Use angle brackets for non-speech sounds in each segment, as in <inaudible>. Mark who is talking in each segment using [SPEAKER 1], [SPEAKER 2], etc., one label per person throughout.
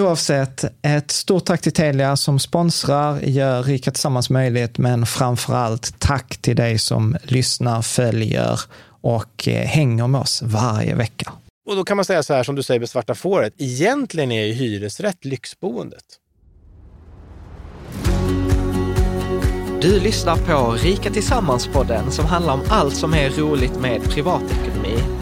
[SPEAKER 1] Oavsett, ett stort tack till Telia som sponsrar, gör Rika Tillsammans möjligt, men framför allt tack till dig som lyssnar, följer och eh, hänger med oss varje vecka.
[SPEAKER 2] Och då kan man säga så här som du säger med svarta fåret, egentligen är ju hyresrätt lyxboendet.
[SPEAKER 3] Du lyssnar på Rika Tillsammans-podden som handlar om allt som är roligt med privatekonomi.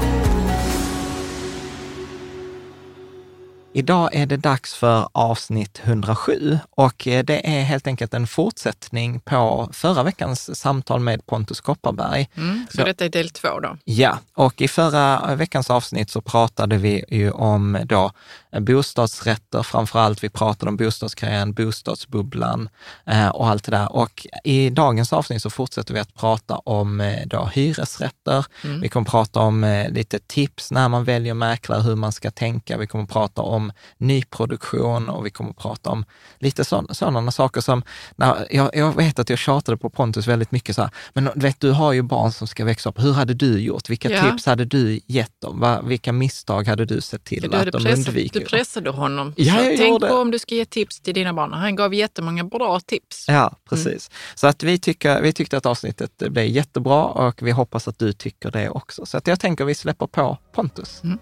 [SPEAKER 3] Idag är det dags för avsnitt 107 och eh, det är helt enkelt en fortsättning på förra veckans samtal med Pontus Kopparberg.
[SPEAKER 4] Mm, så detta är del två då?
[SPEAKER 3] Ja, och i förra veckans avsnitt så pratade vi ju om då bostadsrätter framför allt. Vi pratade om bostadskarriären, bostadsbubblan eh, och allt det där. Och i dagens avsnitt så fortsätter vi att prata om eh, då hyresrätter. Mm. Vi kommer prata om eh, lite tips när man väljer mäklare, hur man ska tänka. Vi kommer prata om nyproduktion och vi kommer prata om lite sådana saker som, när, jag, jag, vet att jag tjatade på Pontus väldigt mycket så här, men vet du har ju barn som ska växa upp. Hur hade du gjort? Vilka ja. tips hade du gett dem? Va, vilka misstag hade du sett till ja, att de undviker?
[SPEAKER 4] Du pressade honom.
[SPEAKER 3] Ja, jag
[SPEAKER 4] tänk
[SPEAKER 3] på
[SPEAKER 4] det. om du ska ge tips till dina barn. Han gav jättemånga bra tips.
[SPEAKER 3] Ja, precis. Mm. Så att vi, tycker, vi tyckte att avsnittet blev jättebra och vi hoppas att du tycker det också. Så att jag tänker att vi släpper på Pontus. Mm.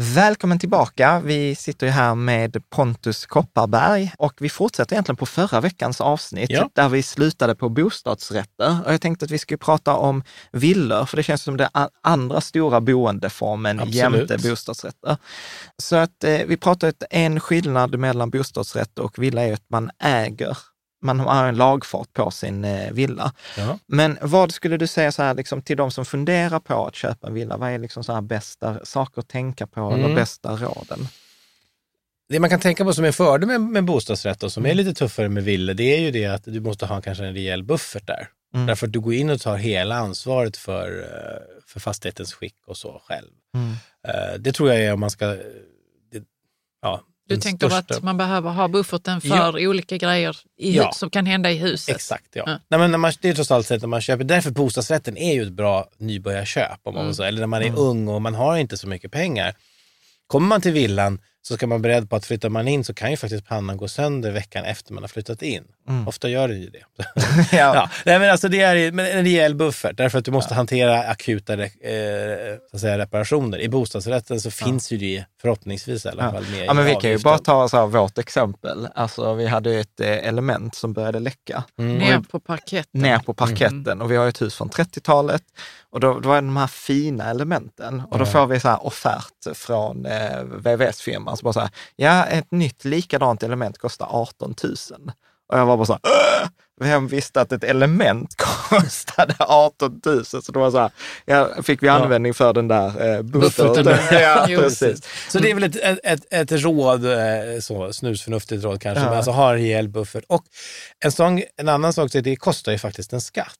[SPEAKER 3] Välkommen tillbaka. Vi sitter ju här med Pontus Kopparberg och vi fortsätter egentligen på förra veckans avsnitt ja. där vi slutade på bostadsrätter. Och jag tänkte att vi skulle prata om villor, för det känns som det andra stora boendeformen Absolut. jämte bostadsrätter. Så att eh, vi pratar att en skillnad mellan bostadsrätt och villa är att man äger man har en lagfart på sin eh, villa. Ja. Men vad skulle du säga så här, liksom, till de som funderar på att köpa en villa? Vad är liksom så här bästa saker att tänka på mm. eller bästa råden?
[SPEAKER 2] Det man kan tänka på som är fördel med, med bostadsrätt och som mm. är lite tuffare med villor, det är ju det att du måste ha kanske en rejäl buffert där.
[SPEAKER 1] Mm.
[SPEAKER 2] Därför att du går in och tar hela ansvaret för, eh, för fastighetens skick och så själv.
[SPEAKER 1] Mm.
[SPEAKER 2] Eh, Det tror jag är om man ska... det- Ja,
[SPEAKER 4] Du tänker
[SPEAKER 2] största-
[SPEAKER 4] att man behöver ha bufferten för
[SPEAKER 2] Ja.
[SPEAKER 4] olika grejer i
[SPEAKER 2] Ja.
[SPEAKER 4] som kan hända i huset?
[SPEAKER 2] Exakt, ja.
[SPEAKER 4] Ja.
[SPEAKER 2] Nej, men när man, det är trots allt så att när man köper, därför bostadsrätten är ju ett bra nybörjarköp. Om man
[SPEAKER 4] Mm.
[SPEAKER 2] säga. Eller när man är ung och man har inte så mycket pengar. Kommer man till villan så ska man vara beredd på att flyttar man in så kan ju faktiskt pannan gå sönder veckan efter man har flyttat in. Ofta gör det ju det. <laughs> ja. Nej, men alltså det är men en rejäl buffert därför att du måste hantera akuta eh, så att säga, reparationer. I bostadsrätten så finns ju det förhoppningsvis i alla fall med
[SPEAKER 3] Ja, men vi kan ju bara ta så här, vårt exempel. Alltså, vi hade ju ett eh, element som började läcka.
[SPEAKER 4] Ner på parketten.
[SPEAKER 3] ner på parketten. Och vi har ett hus från 30-talet och då, då är det de här fina elementen. Och då får vi så här offert från eh, VVS-firman som bara så här, ja ett nytt likadant element kostar 18 000. Och jag var bara så här, "Åh!" vem visste att ett element <laughs> kostade 18 000? Så då var så här, ja, fick vi användning för den där eh, bufferten. <laughs> Ja, precis.
[SPEAKER 2] Så det är väl ett, ett, ett, råd, eh, så, snusförnuftigt råd kanske,
[SPEAKER 3] Ja.
[SPEAKER 2] men alltså ha en rejäl buffert. Och en, sån, en annan sak det kostar ju faktiskt en skatt.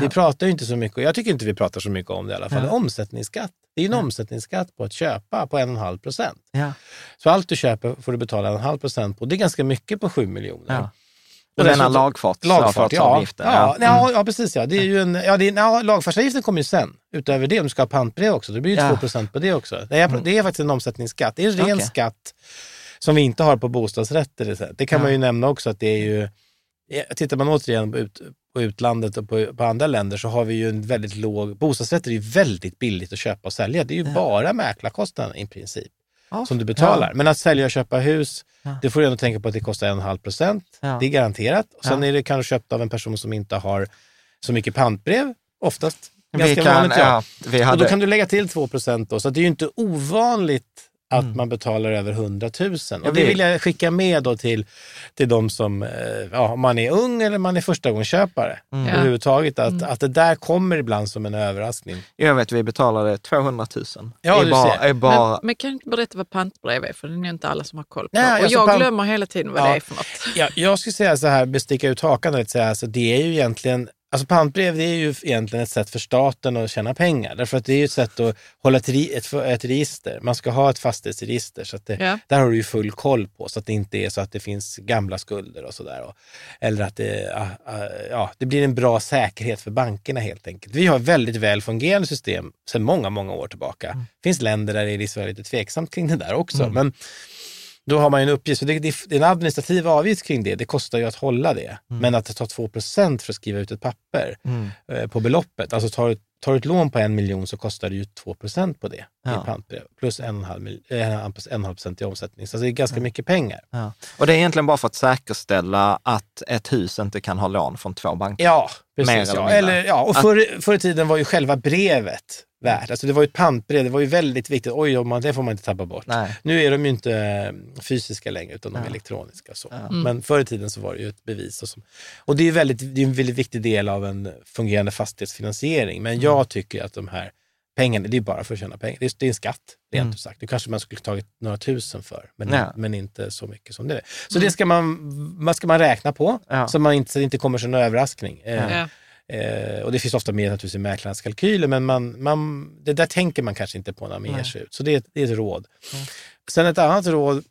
[SPEAKER 2] Vi pratar ju inte så mycket, och jag tycker inte vi pratar så mycket om det i alla fall,
[SPEAKER 3] Ja.
[SPEAKER 2] omsättningsskatt. Det är ju en omsättningsskatt på att köpa på 1,5 procent.
[SPEAKER 3] Ja.
[SPEAKER 2] Så allt du köper får du betala 1,5 procent på. Det är ganska mycket på 7 miljoner.
[SPEAKER 3] Ja.
[SPEAKER 2] Dessutom-
[SPEAKER 3] lagfarts,
[SPEAKER 2] Lagfart, ja.
[SPEAKER 3] lagfartsavgiften?
[SPEAKER 2] Ja,
[SPEAKER 3] Mm.
[SPEAKER 2] ja, ja, precis. Ja. Det är ju en, ja, det är, ja, lagfartsavgiften kommer ju sen. Utöver det, om du ska ha pantbrev också, då blir det
[SPEAKER 3] Ja.
[SPEAKER 2] 2 procent på det också. Det är, det är faktiskt en omsättningsskatt. Det är en ren
[SPEAKER 3] Okej.
[SPEAKER 2] skatt som vi inte har på bostadsrätter. Det kan
[SPEAKER 3] Ja.
[SPEAKER 2] man ju nämna också att det är ju... ja, Tittar man återigen på, ut, på utlandet och på, på andra länder så har vi ju en väldigt låg... Bostadsrätter är ju väldigt billigt att köpa och sälja. Det är ju bara mäklarkostnaden i princip
[SPEAKER 3] Ja.
[SPEAKER 2] som du betalar. Men att sälja och köpa hus,
[SPEAKER 3] Ja.
[SPEAKER 2] det får du ändå tänka på att det kostar 1,5 procent.
[SPEAKER 3] Ja.
[SPEAKER 2] Det är garanterat. Och sen
[SPEAKER 3] Ja.
[SPEAKER 2] är det kanske köpt av en person som inte har så mycket pantbrev, oftast.
[SPEAKER 3] Vi
[SPEAKER 2] Ganska
[SPEAKER 3] kan,
[SPEAKER 2] vanligt. Ja.
[SPEAKER 3] ja, vi
[SPEAKER 2] Och
[SPEAKER 3] hade,
[SPEAKER 2] då kan du lägga till 2 procent då, så det är ju inte ovanligt att
[SPEAKER 3] Mm.
[SPEAKER 2] man betalar över 100 000.
[SPEAKER 3] Ja,
[SPEAKER 2] Och det
[SPEAKER 3] vi-
[SPEAKER 2] vill jag skicka med då till, till de som, eh, ja, om man är ung eller man är förstagångsköpare.
[SPEAKER 3] Mm.
[SPEAKER 2] Överhuvudtaget, att, att det där kommer ibland som en överraskning.
[SPEAKER 3] jag vet, vi betalade 200 000.
[SPEAKER 2] Ja,
[SPEAKER 3] I bara, i bara,
[SPEAKER 4] Men, men kan du inte berätta vad pantbrev är? För det är inte alla som har koll på.
[SPEAKER 2] Nej,
[SPEAKER 4] och
[SPEAKER 2] alltså
[SPEAKER 4] jag
[SPEAKER 2] pant-
[SPEAKER 4] glömmer hela tiden vad
[SPEAKER 2] Ja.
[SPEAKER 4] det är för något.
[SPEAKER 2] Ja, jag skulle säga så här, besticka ut hakan och säga, alltså, det är ju egentligen, alltså pantbrev det är ju egentligen ett sätt för staten att tjäna pengar. Därför att det är ju ett sätt att hålla ett, ett, ett register. Man ska ha ett fastighetsregister. Så att det,
[SPEAKER 4] Ja.
[SPEAKER 2] Där har du ju full koll på, så att det inte är så att det finns gamla skulder och sådär. Eller att det, ah, ah, ja, det blir en bra säkerhet för bankerna helt enkelt. Vi har väldigt väl fungerande system sedan många, många år tillbaka. Det finns länder där det är lite tveksamt kring det där också. Men då har man ju en uppgift. Så det, det, det är en administrativ avgift kring det. Det kostar ju att hålla det. Men att ta 2% för att skriva ut ett papper eh, på beloppet. Alltså tar, tar du ett lån på en miljon så kostar det ju 2% på det
[SPEAKER 3] Ja.
[SPEAKER 2] i pantbrev. Plus en och en halv mil- eh, procent i omsättning. Så det är ganska mycket pengar.
[SPEAKER 3] ja. Och det är egentligen bara för att säkerställa att ett hus inte kan ha lån från två banker.
[SPEAKER 2] Ja,
[SPEAKER 3] Mer
[SPEAKER 2] precis.
[SPEAKER 3] eller
[SPEAKER 2] ja. Eller, ja. Och förr, förr i tiden var ju själva brevet värt. Alltså det var ju ett pantbrev. Det var ju väldigt viktigt. Oj, om man, det får man inte tappa bort.
[SPEAKER 3] Nej.
[SPEAKER 2] Nu är de ju inte eh, fysiska längre, utan de är elektroniska. Så. Men förr i tiden så var det ju ett bevis. Och, så. och det är, ju väldigt, det är en väldigt viktig del av en fungerande fastighetsfinansiering. Men jag tycker att de här pengarna, det är bara för att tjäna pengar. Det är, det är en skatt, rent ut sagt. Det kanske man skulle tagit några tusen för, men,
[SPEAKER 3] Ja.
[SPEAKER 2] men inte så mycket som det är. Så det ska man, man ska man räkna på,
[SPEAKER 3] Ja.
[SPEAKER 2] så man inte, så det inte kommer som en överraskning. Eh,
[SPEAKER 4] Ja.
[SPEAKER 2] Eh, och det finns ofta med naturligtvis i mäklarens kalkyler, men man, man, det där tänker man kanske inte på när man ger sig ut. Så det, är- det är ett råd. Sen ett annat råd,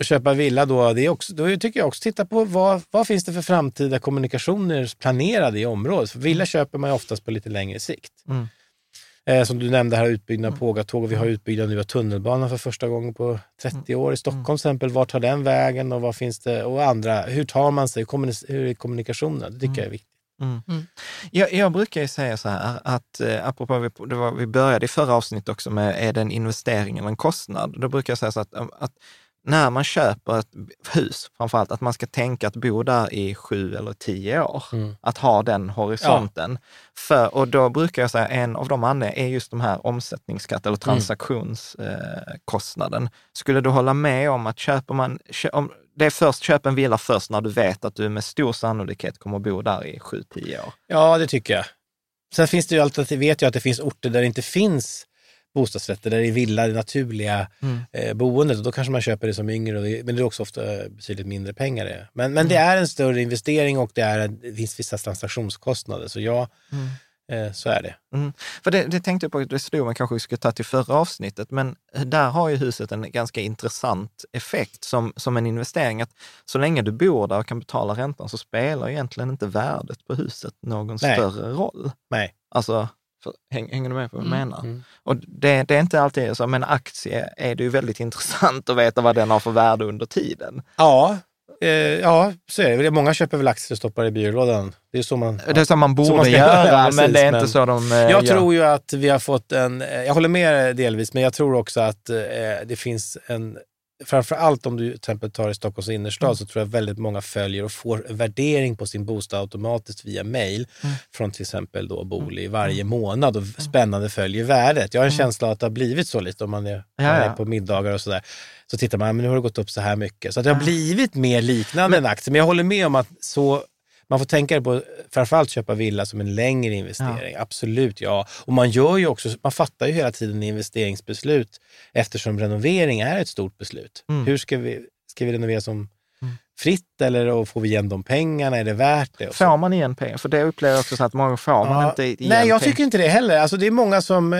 [SPEAKER 2] att köpa villa då, det är också, då tycker jag också titta på vad, vad finns det för framtida kommunikationer planerade i området. För villa köper man ju oftast på lite längre sikt.
[SPEAKER 3] Mm.
[SPEAKER 2] Eh, som du nämnde här, utbyggnad av pågatåg och vi har utbyggnad nu av tunnelbanan för första gången på 30 år i Stockholm till exempel. Vart tar den vägen och vad finns det? Och andra, hur tar man sig? Hur är kommunikationen? Det tycker jag är viktigt.
[SPEAKER 3] Jag, jag brukar ju säga så här att, eh, apropå, vi, var, vi började i förra avsnittet också med, är det en investering eller en kostnad? Då brukar jag säga så att, um, att när man köper ett hus, framförallt, att man ska tänka att bo där i sju eller tio år. Att ha den horisonten. För, och då brukar jag säga en av de anledningarna är just de här omsättningsskatt eller transaktionskostnaden. Skulle du hålla med om att köper man, om, det är först, köp en villa först när du vet att du med stor sannolikhet kommer att bo där i sju, tio år.
[SPEAKER 2] Ja, det tycker jag. Sen finns det ju alternativ, vet jag att det finns orter där det inte finns bostadsrätter där det är villa, det naturliga
[SPEAKER 3] Mm.
[SPEAKER 2] eh, boendet. Och då kanske man köper det som yngre, det, men det är också ofta betydligt mindre pengar. Det. Men, men
[SPEAKER 3] Mm.
[SPEAKER 2] det är en större investering och det, är, det finns vissa transaktionskostnader. Så ja, eh, så är det.
[SPEAKER 3] Mm. För det, det tänkte jag på, det stod man kanske vi skulle ta till förra avsnittet, men där har ju huset en ganska intressant effekt som, som en investering. Att så länge du bor där och kan betala räntan så spelar egentligen inte värdet på huset någon
[SPEAKER 2] Nej.
[SPEAKER 3] större roll.
[SPEAKER 2] Nej.
[SPEAKER 3] Alltså, för, häng, hänger du med på vad jag
[SPEAKER 4] Mm.
[SPEAKER 3] menar?
[SPEAKER 2] Mm.
[SPEAKER 3] Och det, det är inte alltid så, men aktie är det ju väldigt <laughs> intressant att veta vad den har för värde under tiden.
[SPEAKER 2] Ja, eh, ja, så är det. Många köper väl aktier och stoppar i byrålådan. Det är så man...
[SPEAKER 3] Det är så man borde
[SPEAKER 2] man ska
[SPEAKER 3] göra,
[SPEAKER 2] göra,
[SPEAKER 3] men det är
[SPEAKER 2] men
[SPEAKER 3] inte så de eh,
[SPEAKER 2] Jag
[SPEAKER 3] gör.
[SPEAKER 2] tror ju att vi har fått en, jag håller med delvis, men jag tror också att eh, det finns en, framför allt om du till exempel tar i Stockholms innerstad,
[SPEAKER 3] Mm.
[SPEAKER 2] så tror jag väldigt många följer och får värdering på sin bostad automatiskt via mail
[SPEAKER 3] Mm.
[SPEAKER 2] från till exempel då Booli varje månad och spännande följer värdet. Jag har en känsla av att det har blivit så lite om man är,
[SPEAKER 3] Mm. Ja,
[SPEAKER 2] är på middagar och sådär. Så tittar man, men nu har det gått upp så här mycket. Så det har blivit mer liknande en aktie. Men jag håller med om att så man får tänka på, framförallt köpa villa som en längre investering. Absolut, ja. Och man gör ju också, man fattar ju hela tiden investeringsbeslut eftersom renovering är ett stort beslut.
[SPEAKER 3] Mm.
[SPEAKER 2] Hur ska vi, ska vi renovera som fritt eller och får vi igen de pengarna? Är det värt det?
[SPEAKER 3] Får man igen pengar? För det upplever jag också så att många får man
[SPEAKER 2] Ja,
[SPEAKER 3] inte igen
[SPEAKER 2] Nej, jag
[SPEAKER 3] pengar.
[SPEAKER 2] tycker inte det heller. Alltså, det är många som eh,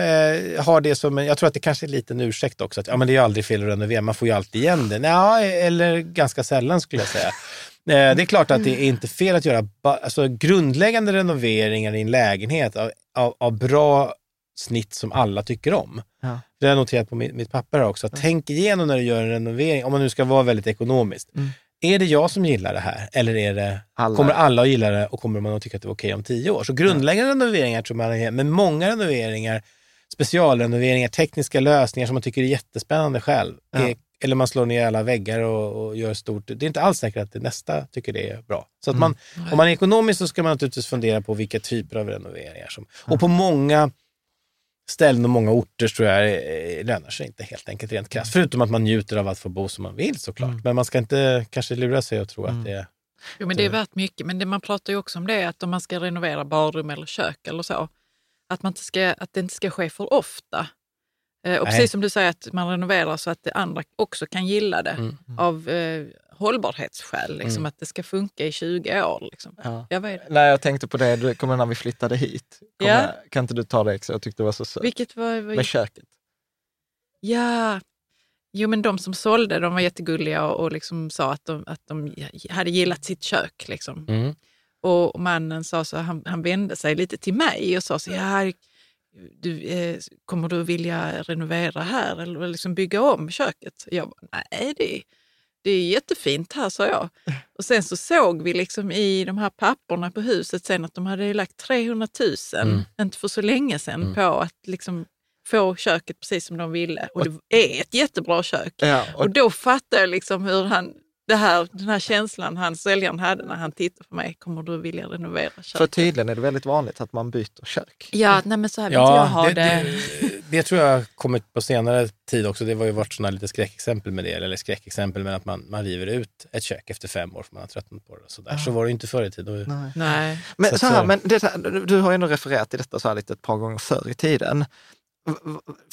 [SPEAKER 2] har det som, jag tror att det kanske är lite en ursäkt också, att ja, men det är ju aldrig fel att renovera, man får ju alltid igen det. Nej, eller ganska sällan skulle jag säga. <laughs> Eh, det är klart att det är inte fel att göra alltså, grundläggande renoveringar i en lägenhet av, av, av bra snitt som alla tycker om.
[SPEAKER 3] Ja.
[SPEAKER 2] Det har jag noterat på mitt, mitt papper också. Att Tänk igenom när du gör en renovering, om man nu ska vara väldigt ekonomiskt.
[SPEAKER 3] Mm.
[SPEAKER 2] Är det jag som gillar det här eller är det,
[SPEAKER 3] Alla.
[SPEAKER 2] kommer alla att gilla det och kommer man att tycka att det är okej om tio år? Så grundläggande renoveringar tror man är, men många renoveringar, specialrenoveringar, tekniska lösningar som man tycker är jättespännande själv.
[SPEAKER 3] Ja.
[SPEAKER 2] Är, eller man slår ner alla väggar och, och gör stort. Det är inte alls säkert att det nästa tycker det är bra. Så att
[SPEAKER 3] Mm.
[SPEAKER 2] man, om man är ekonomisk så ska man naturligtvis fundera på vilka typer av renoveringar som... Och på många ställen och många orter tror jag eh, lönar sig inte helt enkelt rent krasst. Förutom att man njuter av att få bo som man vill såklart.
[SPEAKER 3] Mm.
[SPEAKER 2] Men man ska inte kanske lura sig och tro att det är...
[SPEAKER 4] Jo, men det är värt mycket. Men det, man pratar ju också om det att om man ska renovera badrum eller kök eller så, att, man inte ska, att det inte ska ske för ofta. Eh, och
[SPEAKER 2] Nej.
[SPEAKER 4] precis som du säger, att man renoverar så att det andra också kan gilla det
[SPEAKER 2] Mm.
[SPEAKER 4] av eh, hållbarhetsskäl. Liksom,
[SPEAKER 2] Mm.
[SPEAKER 4] Att det ska funka i 20 år. Liksom.
[SPEAKER 3] Ja.
[SPEAKER 4] Jag vet.
[SPEAKER 3] Nej, jag tänkte på det, du kommer när vi flyttade hit. Kommer,
[SPEAKER 4] Ja.
[SPEAKER 3] Kan inte du ta det extra? Jag tyckte det var så sött.
[SPEAKER 4] Vilket var... var
[SPEAKER 3] Med köket.
[SPEAKER 4] Ja, jo men de som sålde de var jättegulliga och, och liksom sa att de, att de hade gillat sitt kök. Liksom.
[SPEAKER 2] Mm.
[SPEAKER 4] Och mannen sa så, han, han vände sig lite till mig och sa så, ja, du, eh, kommer du vilja renovera här eller liksom bygga om köket? Jag bara, nej det, det är jättefint här, sa jag. Och sen så såg vi liksom i de här papperna på huset sen att de hade lagt 300 000,
[SPEAKER 2] Mm.
[SPEAKER 4] inte för så länge sedan,
[SPEAKER 2] Mm.
[SPEAKER 4] på att liksom få köket precis som de ville. Och det är ett jättebra kök.
[SPEAKER 3] Ja, och,
[SPEAKER 4] Och då fattar jag liksom hur han, det här, den här känslan han säljaren hade när han tittade på mig. Kommer du vilja renovera köket?
[SPEAKER 3] för tydligen är det väldigt vanligt att man byter kök.
[SPEAKER 4] Ja, nej men så här vill inte jag ha
[SPEAKER 2] det,
[SPEAKER 4] det.
[SPEAKER 2] det, det tror jag har kommit på senare tid också. Det var ju varit sådana lite skräckexempel med det, eller skräckexempel med att man, man river ut ett kök efter fem år för man har tröttnat på det. Så, där. så var det ju inte förr i tiden.
[SPEAKER 3] Nej.
[SPEAKER 4] Nej.
[SPEAKER 3] Men,
[SPEAKER 2] Så
[SPEAKER 3] så här, men det, du har ju ändå refererat till detta så här lite ett par gånger förr i tiden.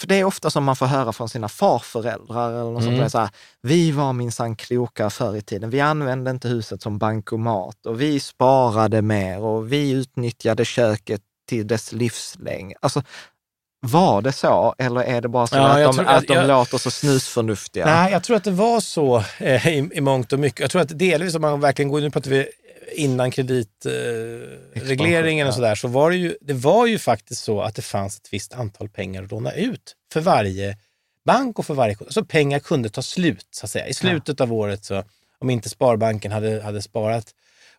[SPEAKER 3] För det är ofta som man får höra från sina farföräldrar eller något sånt
[SPEAKER 2] Mm.
[SPEAKER 3] där, så här, vi var minsann kloka förr i tiden. Vi använde inte huset som bankomat och vi sparade mer och vi utnyttjade köket till dess livslängd. Alltså, var det så eller är det bara så
[SPEAKER 2] Ja,
[SPEAKER 3] att de,
[SPEAKER 2] tror-
[SPEAKER 3] att de
[SPEAKER 2] jag-
[SPEAKER 3] låter så snusförnuftiga?
[SPEAKER 2] Nej, jag tror att det var så eh, i, i mångt och mycket. Jag tror att delvis om man verkligen går, nu pratar vi innan kreditregleringen eh, och
[SPEAKER 3] ja.
[SPEAKER 2] sådär, så var det ju, det var ju faktiskt så att det fanns ett visst antal pengar att låna ut för varje bank och för varje kund. Så pengar kunde ta slut, så att säga. I slutet av året, så, om inte Sparbanken hade, hade sparat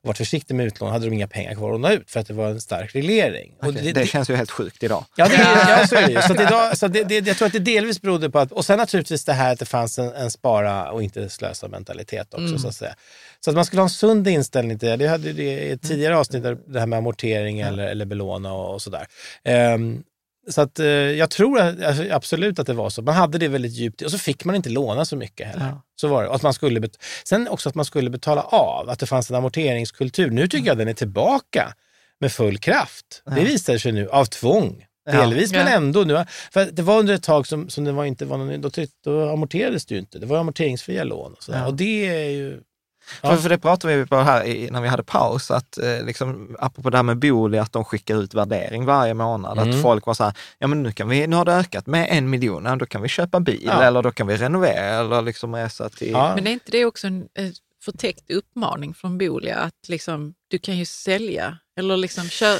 [SPEAKER 2] och varit försiktig med utlån, hade de inga pengar kvar att låna ut för att det var en stark reglering. Och
[SPEAKER 3] Okej, det, känns ju helt sjukt idag.
[SPEAKER 2] Ja, det, ja så är det ju. Så, att idag, så det, det, jag tror att det delvis berodde på att, och sen naturligtvis det här att det fanns en, en spara och inte slösa mentalitet också så att säga. Så att man skulle ha en sund inställning till det. Det hade ju det i ett tidigare avsnitt, det här med amortering eller, eller belåna och, och sådär. Ehm, så att eh, jag tror att, alltså, absolut att det var så. Man hade det väldigt djupt och så fick man inte låna så mycket heller.
[SPEAKER 3] Ja.
[SPEAKER 2] Så var det. Och att man skulle bet- Sen också att man skulle betala av, att det fanns en amorteringskultur. Nu tycker jag den är tillbaka med full kraft. Det
[SPEAKER 3] Ja.
[SPEAKER 2] visar sig nu av tvång. Delvis, men
[SPEAKER 4] Ja.
[SPEAKER 2] ändå. Nu, för det var under ett tag som, som det var inte var någon, då, då amorterades det ju inte. Det var amorteringsfria lån och sådär.
[SPEAKER 3] Ja.
[SPEAKER 2] Och det är ju... Ja.
[SPEAKER 3] För, för det pratade vi på här i, när vi hade paus, att eh, liksom, apropå det här med Booli, att de skickar ut värdering varje månad.
[SPEAKER 2] Mm.
[SPEAKER 3] Att folk var så här, ja men nu, kan vi, nu har det ökat med en miljon, ja, då kan vi köpa bil
[SPEAKER 2] Ja.
[SPEAKER 3] eller då kan vi renovera eller liksom resa till...
[SPEAKER 2] Ja.
[SPEAKER 4] Men är inte det också en eh, förtäckt uppmaning från Bolia att liksom, du kan ju sälja eller liksom köra...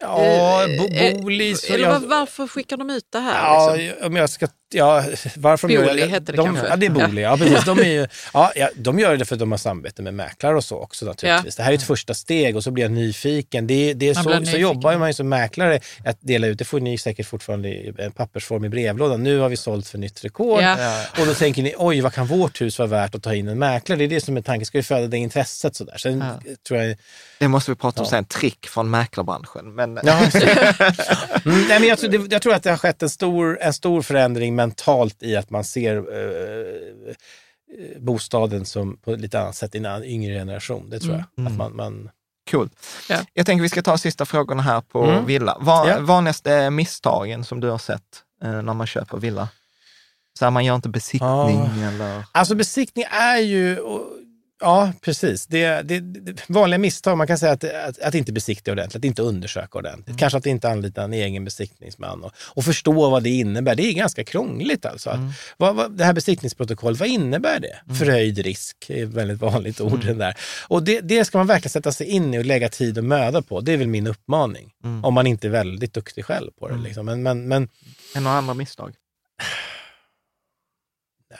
[SPEAKER 2] Ja,
[SPEAKER 4] Eh,
[SPEAKER 2] bo,
[SPEAKER 4] eh,
[SPEAKER 2] Booli...
[SPEAKER 4] Eller
[SPEAKER 2] jag-
[SPEAKER 4] var, varför skickar de ut det här?
[SPEAKER 2] Ja,
[SPEAKER 4] liksom?
[SPEAKER 2] om jag ska... Ja, varför de gör
[SPEAKER 4] Booli
[SPEAKER 2] det? de,
[SPEAKER 4] kanske.
[SPEAKER 2] Ja, det är Booli. Ja, precis. De, är ju, ja, ja, de gör det för att de har samarbete med mäklare och så också naturligtvis. Det här är ett första steg och så blir jag nyfiken. Det, det är
[SPEAKER 4] Man
[SPEAKER 2] så,
[SPEAKER 4] blir
[SPEAKER 2] så
[SPEAKER 4] nyfiken.
[SPEAKER 2] jobbar man ju som mäklare. Att dela ut, det får ni säkert fortfarande i en pappersform i brevlådan. Nu har vi sålt för nytt rekord.
[SPEAKER 4] Ja.
[SPEAKER 2] Och då tänker ni, oj, vad kan vårt hus vara värt att ta in en mäklare? Det är det som är tanken. Ska vi föda det intresset sådär? Sen tror jag...
[SPEAKER 3] Det måste vi prata om
[SPEAKER 2] Ja.
[SPEAKER 3] sen, trick från mäklarbranschen. Men,
[SPEAKER 2] Ja, mm, nej, men jag, jag tror att det har skett en stor, en stor förändring mentalt i att man ser eh, eh, bostaden som på ett lite annat sätt i en yngre generation. Det tror jag. Att man, man,
[SPEAKER 3] Cool.
[SPEAKER 4] Ja.
[SPEAKER 3] Jag tänker vi ska ta sista frågorna här på
[SPEAKER 2] Mm.
[SPEAKER 3] villa. Vad,
[SPEAKER 2] Ja.
[SPEAKER 3] Vanligaste misstagen som du har sett eh, när man köper villa? Så här, man gör inte besiktning eller...
[SPEAKER 2] Alltså besiktning är ju... Ja, precis. Det, det, det vanliga misstag, man kan säga att, att, att inte besikta ordentligt, att inte undersöka ordentligt. Kanske att inte anlita en egen besiktningsman och, och förstå vad det innebär. Det är ganska krångligt alltså. Att, vad, vad, det här besiktningsprotokollet, vad innebär det? Förhöjd risk är ett väldigt vanligt ord. Den där. Och det, det ska man verkligen sätta sig in i och lägga tid och möda på. Det är väl min uppmaning. Om man inte är väldigt duktig själv på det. Liksom. Men, men, men
[SPEAKER 3] Är några andra misstag?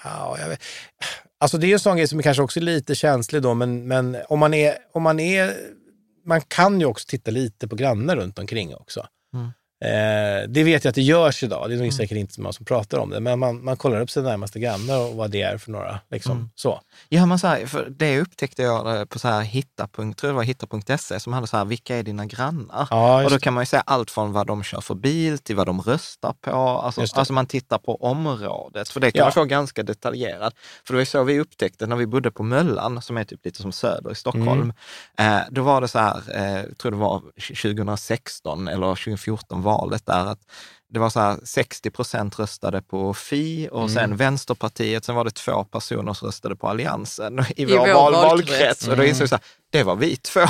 [SPEAKER 2] Ja, jag vet. Alltså det är en sån grej som är kanske också är lite känslig då, men, men om, man är, om man är... Man kan ju också titta lite på grannar runt omkring också.
[SPEAKER 3] Mm.
[SPEAKER 2] Eh, det vet jag att det görs idag. Det är nog säkert inte många som pratar om det, men man, man kollar upp sina närmaste grannar och vad det är för några. Liksom,
[SPEAKER 3] Mm.
[SPEAKER 2] så.
[SPEAKER 3] Gör man så här, för det upptäckte jag eh, på så här hitta. tror jag det var hitta.se som hade så här, vilka är dina grannar?
[SPEAKER 2] Ja,
[SPEAKER 3] och då kan man ju säga allt från vad de kör för bil till vad de röstar på. Alltså, alltså man tittar på området, för det kan
[SPEAKER 2] Ja.
[SPEAKER 3] man få ganska detaljerat. För det var ju så vi upptäckte när vi bodde på Möllan, som är typ lite som söder i Stockholm.
[SPEAKER 2] Mm.
[SPEAKER 3] Eh, då var det så här, eh, tror det var 2016 eller 2014 valet där, att det var så här 60 procent röstade på Fi och
[SPEAKER 2] Mm.
[SPEAKER 3] sen Vänsterpartiet, sen var det två personer som röstade på Alliansen i, vår,
[SPEAKER 4] vår
[SPEAKER 3] val,
[SPEAKER 4] valkrets.
[SPEAKER 3] valkrets. Och då insåg jag så här, det var vi <laughs> två.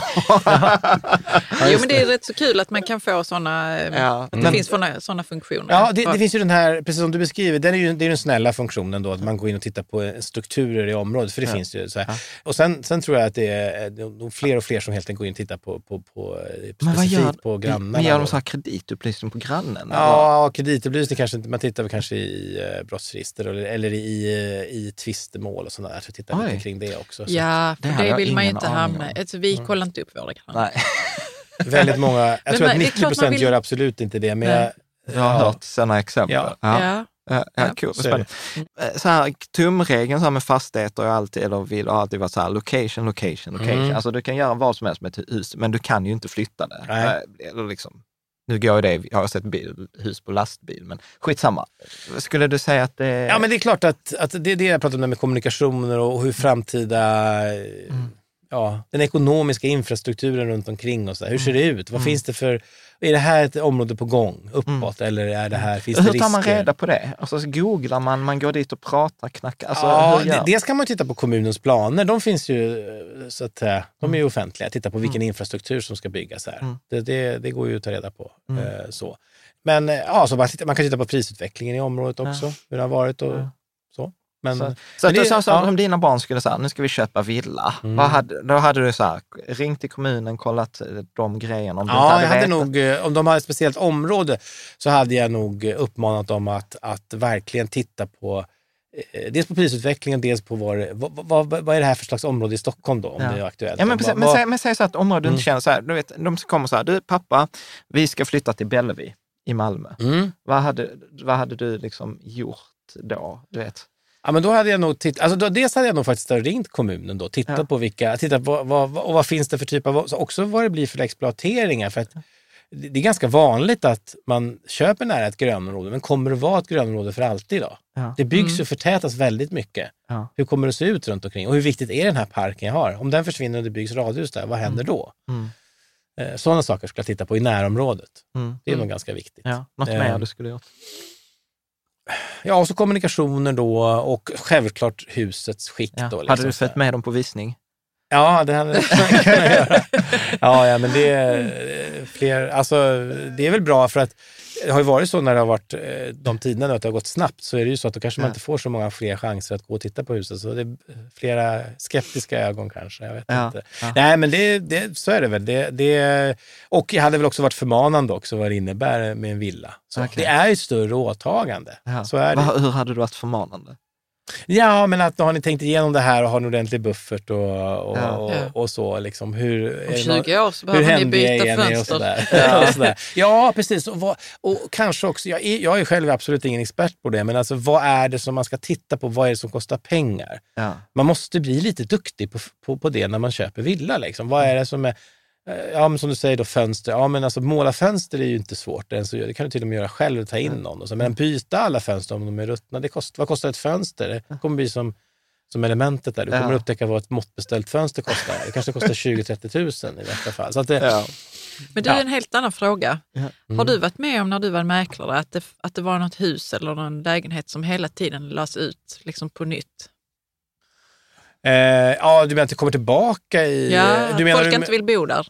[SPEAKER 4] Jo, men det är rätt så kul att man kan få sådana,
[SPEAKER 3] Ja,
[SPEAKER 4] det
[SPEAKER 3] men-
[SPEAKER 4] finns sådana, sådana funktioner.
[SPEAKER 2] Ja, det, det finns ju den här, precis som du beskriver, den är ju, det är den snälla funktionen då, att man går in och tittar på eh, strukturer i området, för det finns ju så här. Och sen, sen tror jag att det är de fler och fler som helt enkelt går in och tittar på, på, på, eh,
[SPEAKER 3] Men vad gör,
[SPEAKER 2] specifikt på grannarna.
[SPEAKER 3] men gör de så här kreditupplysning på grannen? eller?
[SPEAKER 2] Ja, kreditupplysning kanske inte. Man tittar väl kanske i eh, brottsregister eller, eller i, eh, i tvistemål och sådär. Så tittar
[SPEAKER 3] Oj.
[SPEAKER 2] lite kring det också. Så
[SPEAKER 4] Ja,
[SPEAKER 3] Det
[SPEAKER 4] för det,
[SPEAKER 3] jag
[SPEAKER 4] vill man ju inte hamna i. Alltså, vi kollar inte upp våra grannar.
[SPEAKER 3] Nej, <laughs>
[SPEAKER 2] Väldigt många, jag
[SPEAKER 4] Men
[SPEAKER 2] tror att
[SPEAKER 4] det är
[SPEAKER 2] 90
[SPEAKER 4] klart man
[SPEAKER 2] procent
[SPEAKER 4] vill-
[SPEAKER 2] gör absolut inte det. Men jag,
[SPEAKER 3] jag har
[SPEAKER 2] Ja.
[SPEAKER 3] hört sådana exempel.
[SPEAKER 2] Ja.
[SPEAKER 3] Ja.
[SPEAKER 4] Ja.
[SPEAKER 3] Ja, cool.
[SPEAKER 2] så.
[SPEAKER 3] Eh, Så här, tumregeln så här med fastigheter har alltid, eller vill, alltid varit så här location, location, location.
[SPEAKER 2] Mm.
[SPEAKER 3] Alltså du kan göra vad som helst med ett hus, men du kan ju inte flytta det.
[SPEAKER 2] Nej.
[SPEAKER 3] Eh, Eller liksom, nu går det, jag har sett bil, hus på lastbil, men skitsamma. Skulle du säga att det...
[SPEAKER 2] Ja, men det är klart att, att det är det jag pratar om med kommunikationer och hur framtida,
[SPEAKER 3] Mm.
[SPEAKER 2] Ja, den ekonomiska infrastrukturen runt omkring och så där. Hur ser det
[SPEAKER 3] Mm.
[SPEAKER 2] ut? Vad finns det för, är det här ett område på gång uppåt eller är det här, finns det
[SPEAKER 3] hur
[SPEAKER 2] risker?
[SPEAKER 3] tar man reda på det? Alltså så googlar man, man går dit och pratar, knackar. Alltså,
[SPEAKER 2] ja,
[SPEAKER 3] hur
[SPEAKER 2] det, dels kan man titta på kommunens planer. De finns ju, eh, så att säga, de är ju offentliga. Titta på vilken infrastruktur som ska byggas här.
[SPEAKER 3] Mm.
[SPEAKER 2] Det, det, det går ju att ta reda på. Eh, så. Men eh, ja, så man, man kan titta på prisutvecklingen i området också, hur det har varit och
[SPEAKER 3] Ja.
[SPEAKER 2] Så. Men,
[SPEAKER 3] Så, så att
[SPEAKER 2] det-
[SPEAKER 3] sa så
[SPEAKER 2] ja.
[SPEAKER 3] om dina barn skulle säga, nu ska vi köpa villa.
[SPEAKER 2] Mm.
[SPEAKER 3] Hade, då hade du så här, ringt till kommunen, kollat eh, de grejerna. Om
[SPEAKER 2] Ja, jag hade
[SPEAKER 3] vetat.
[SPEAKER 2] nog, eh, om de har ett speciellt område så hade jag nog eh, uppmanat dem att, att verkligen titta på dels på prisutvecklingen, dels på vad, vad, vad, vad är det här för slags område i Stockholm då, om
[SPEAKER 3] Ja.
[SPEAKER 2] det är aktuellt.
[SPEAKER 3] Ja, men, precis, men, säg, men säg så att området
[SPEAKER 2] Mm.
[SPEAKER 3] inte känner så här, du vet, de kommer så här, du pappa, vi ska flytta till Bellevue i Malmö.
[SPEAKER 2] Mm.
[SPEAKER 3] Vad hade, vad hade du liksom gjort då? Du vet?
[SPEAKER 2] Ja, men då hade jag nog titt- alltså då, dels hade jag nog faktiskt ringt kommunen då, tittat
[SPEAKER 3] Ja.
[SPEAKER 2] på vilka, tittat på vad, vad, och vad finns det för typ av, så också vad det blir för exploateringar. För att det är ganska vanligt att man köper nära ett grönområde, men kommer det vara ett grönområde för alltid då?
[SPEAKER 3] Ja.
[SPEAKER 2] Det byggs och förtätas väldigt mycket.
[SPEAKER 3] Ja.
[SPEAKER 2] Hur kommer det se ut runt omkring? Och hur viktigt är den här parken jag har? Om den försvinner och det byggs radhus där, vad händer då?
[SPEAKER 3] Mm.
[SPEAKER 2] Eh, Sådana saker ska jag titta på i närområdet.
[SPEAKER 3] Mm.
[SPEAKER 2] Det är
[SPEAKER 4] Mm.
[SPEAKER 2] nog ganska viktigt.
[SPEAKER 3] Ja, något mer du skulle gjort?
[SPEAKER 2] Ja, och så kommunikationer då och självklart husets skick.
[SPEAKER 3] Ja.
[SPEAKER 2] Då,
[SPEAKER 3] Hade
[SPEAKER 2] liksom
[SPEAKER 3] du
[SPEAKER 2] så här.
[SPEAKER 3] följt med dem på visning?
[SPEAKER 2] Ja, det hade jag kunnat göra. Ja, ja, men det är eh, fler, alltså det är väl bra för att det har ju varit så när det har varit eh, de tiderna att det har gått snabbt så är det ju så att då kanske man
[SPEAKER 3] Ja.
[SPEAKER 2] inte får så många fler chanser att gå och titta på huset. Så det är flera skeptiska ögon kanske. Jag vet
[SPEAKER 3] Ja,
[SPEAKER 2] inte.
[SPEAKER 3] ja.
[SPEAKER 2] Nej, men det, det, så är det väl. Det, det, och jag hade väl också varit förmanande också vad det innebär med en villa. Så
[SPEAKER 3] Okej.
[SPEAKER 2] Det är ju större åtagande. Så är det.
[SPEAKER 3] Hur hade du varit förmanande?
[SPEAKER 2] Ja, men att har ni tänkt igenom det här och har en ordentlig buffert och, och,
[SPEAKER 3] Ja.
[SPEAKER 2] och, och så. Liksom. Hur,
[SPEAKER 4] Om
[SPEAKER 2] det nå-
[SPEAKER 4] 20 år så
[SPEAKER 2] hur
[SPEAKER 4] behöver ni byta fönster.
[SPEAKER 2] sådär. Ja, <laughs> och sådär. ja precis. Och, vad, och kanske också, jag är, jag är själv absolut ingen expert på det, men alltså, vad är det som man ska titta på? Vad är det som kostar pengar?
[SPEAKER 3] Ja.
[SPEAKER 2] Man måste bli lite duktig på, på, på det när man köper villa. Liksom. Vad är det som är, ja men som du säger då fönster, ja men alltså måla fönster är ju inte svårt. Det kan du till och med göra själv och ta in någon. Och så. Men byta alla fönster om de är ruttna, det kost, vad kostar ett fönster? Det kommer bli som, som elementet där. Du kommer
[SPEAKER 3] Ja.
[SPEAKER 2] upptäcka vad ett måttbeställt fönster kostar. Det kanske kostar <laughs> 20-30 tusen i detta fall. Så att det,
[SPEAKER 3] Ja.
[SPEAKER 4] Men du,
[SPEAKER 2] Ja.
[SPEAKER 4] en helt annan fråga. Har du varit med om när du var mäklare att det, att det var något hus eller någon lägenhet som hela tiden lades ut liksom på nytt?
[SPEAKER 2] Eh, ja, du menar att det kommer tillbaka i...
[SPEAKER 4] Ja,
[SPEAKER 2] du menar
[SPEAKER 4] folk
[SPEAKER 2] du,
[SPEAKER 4] inte vill bo där.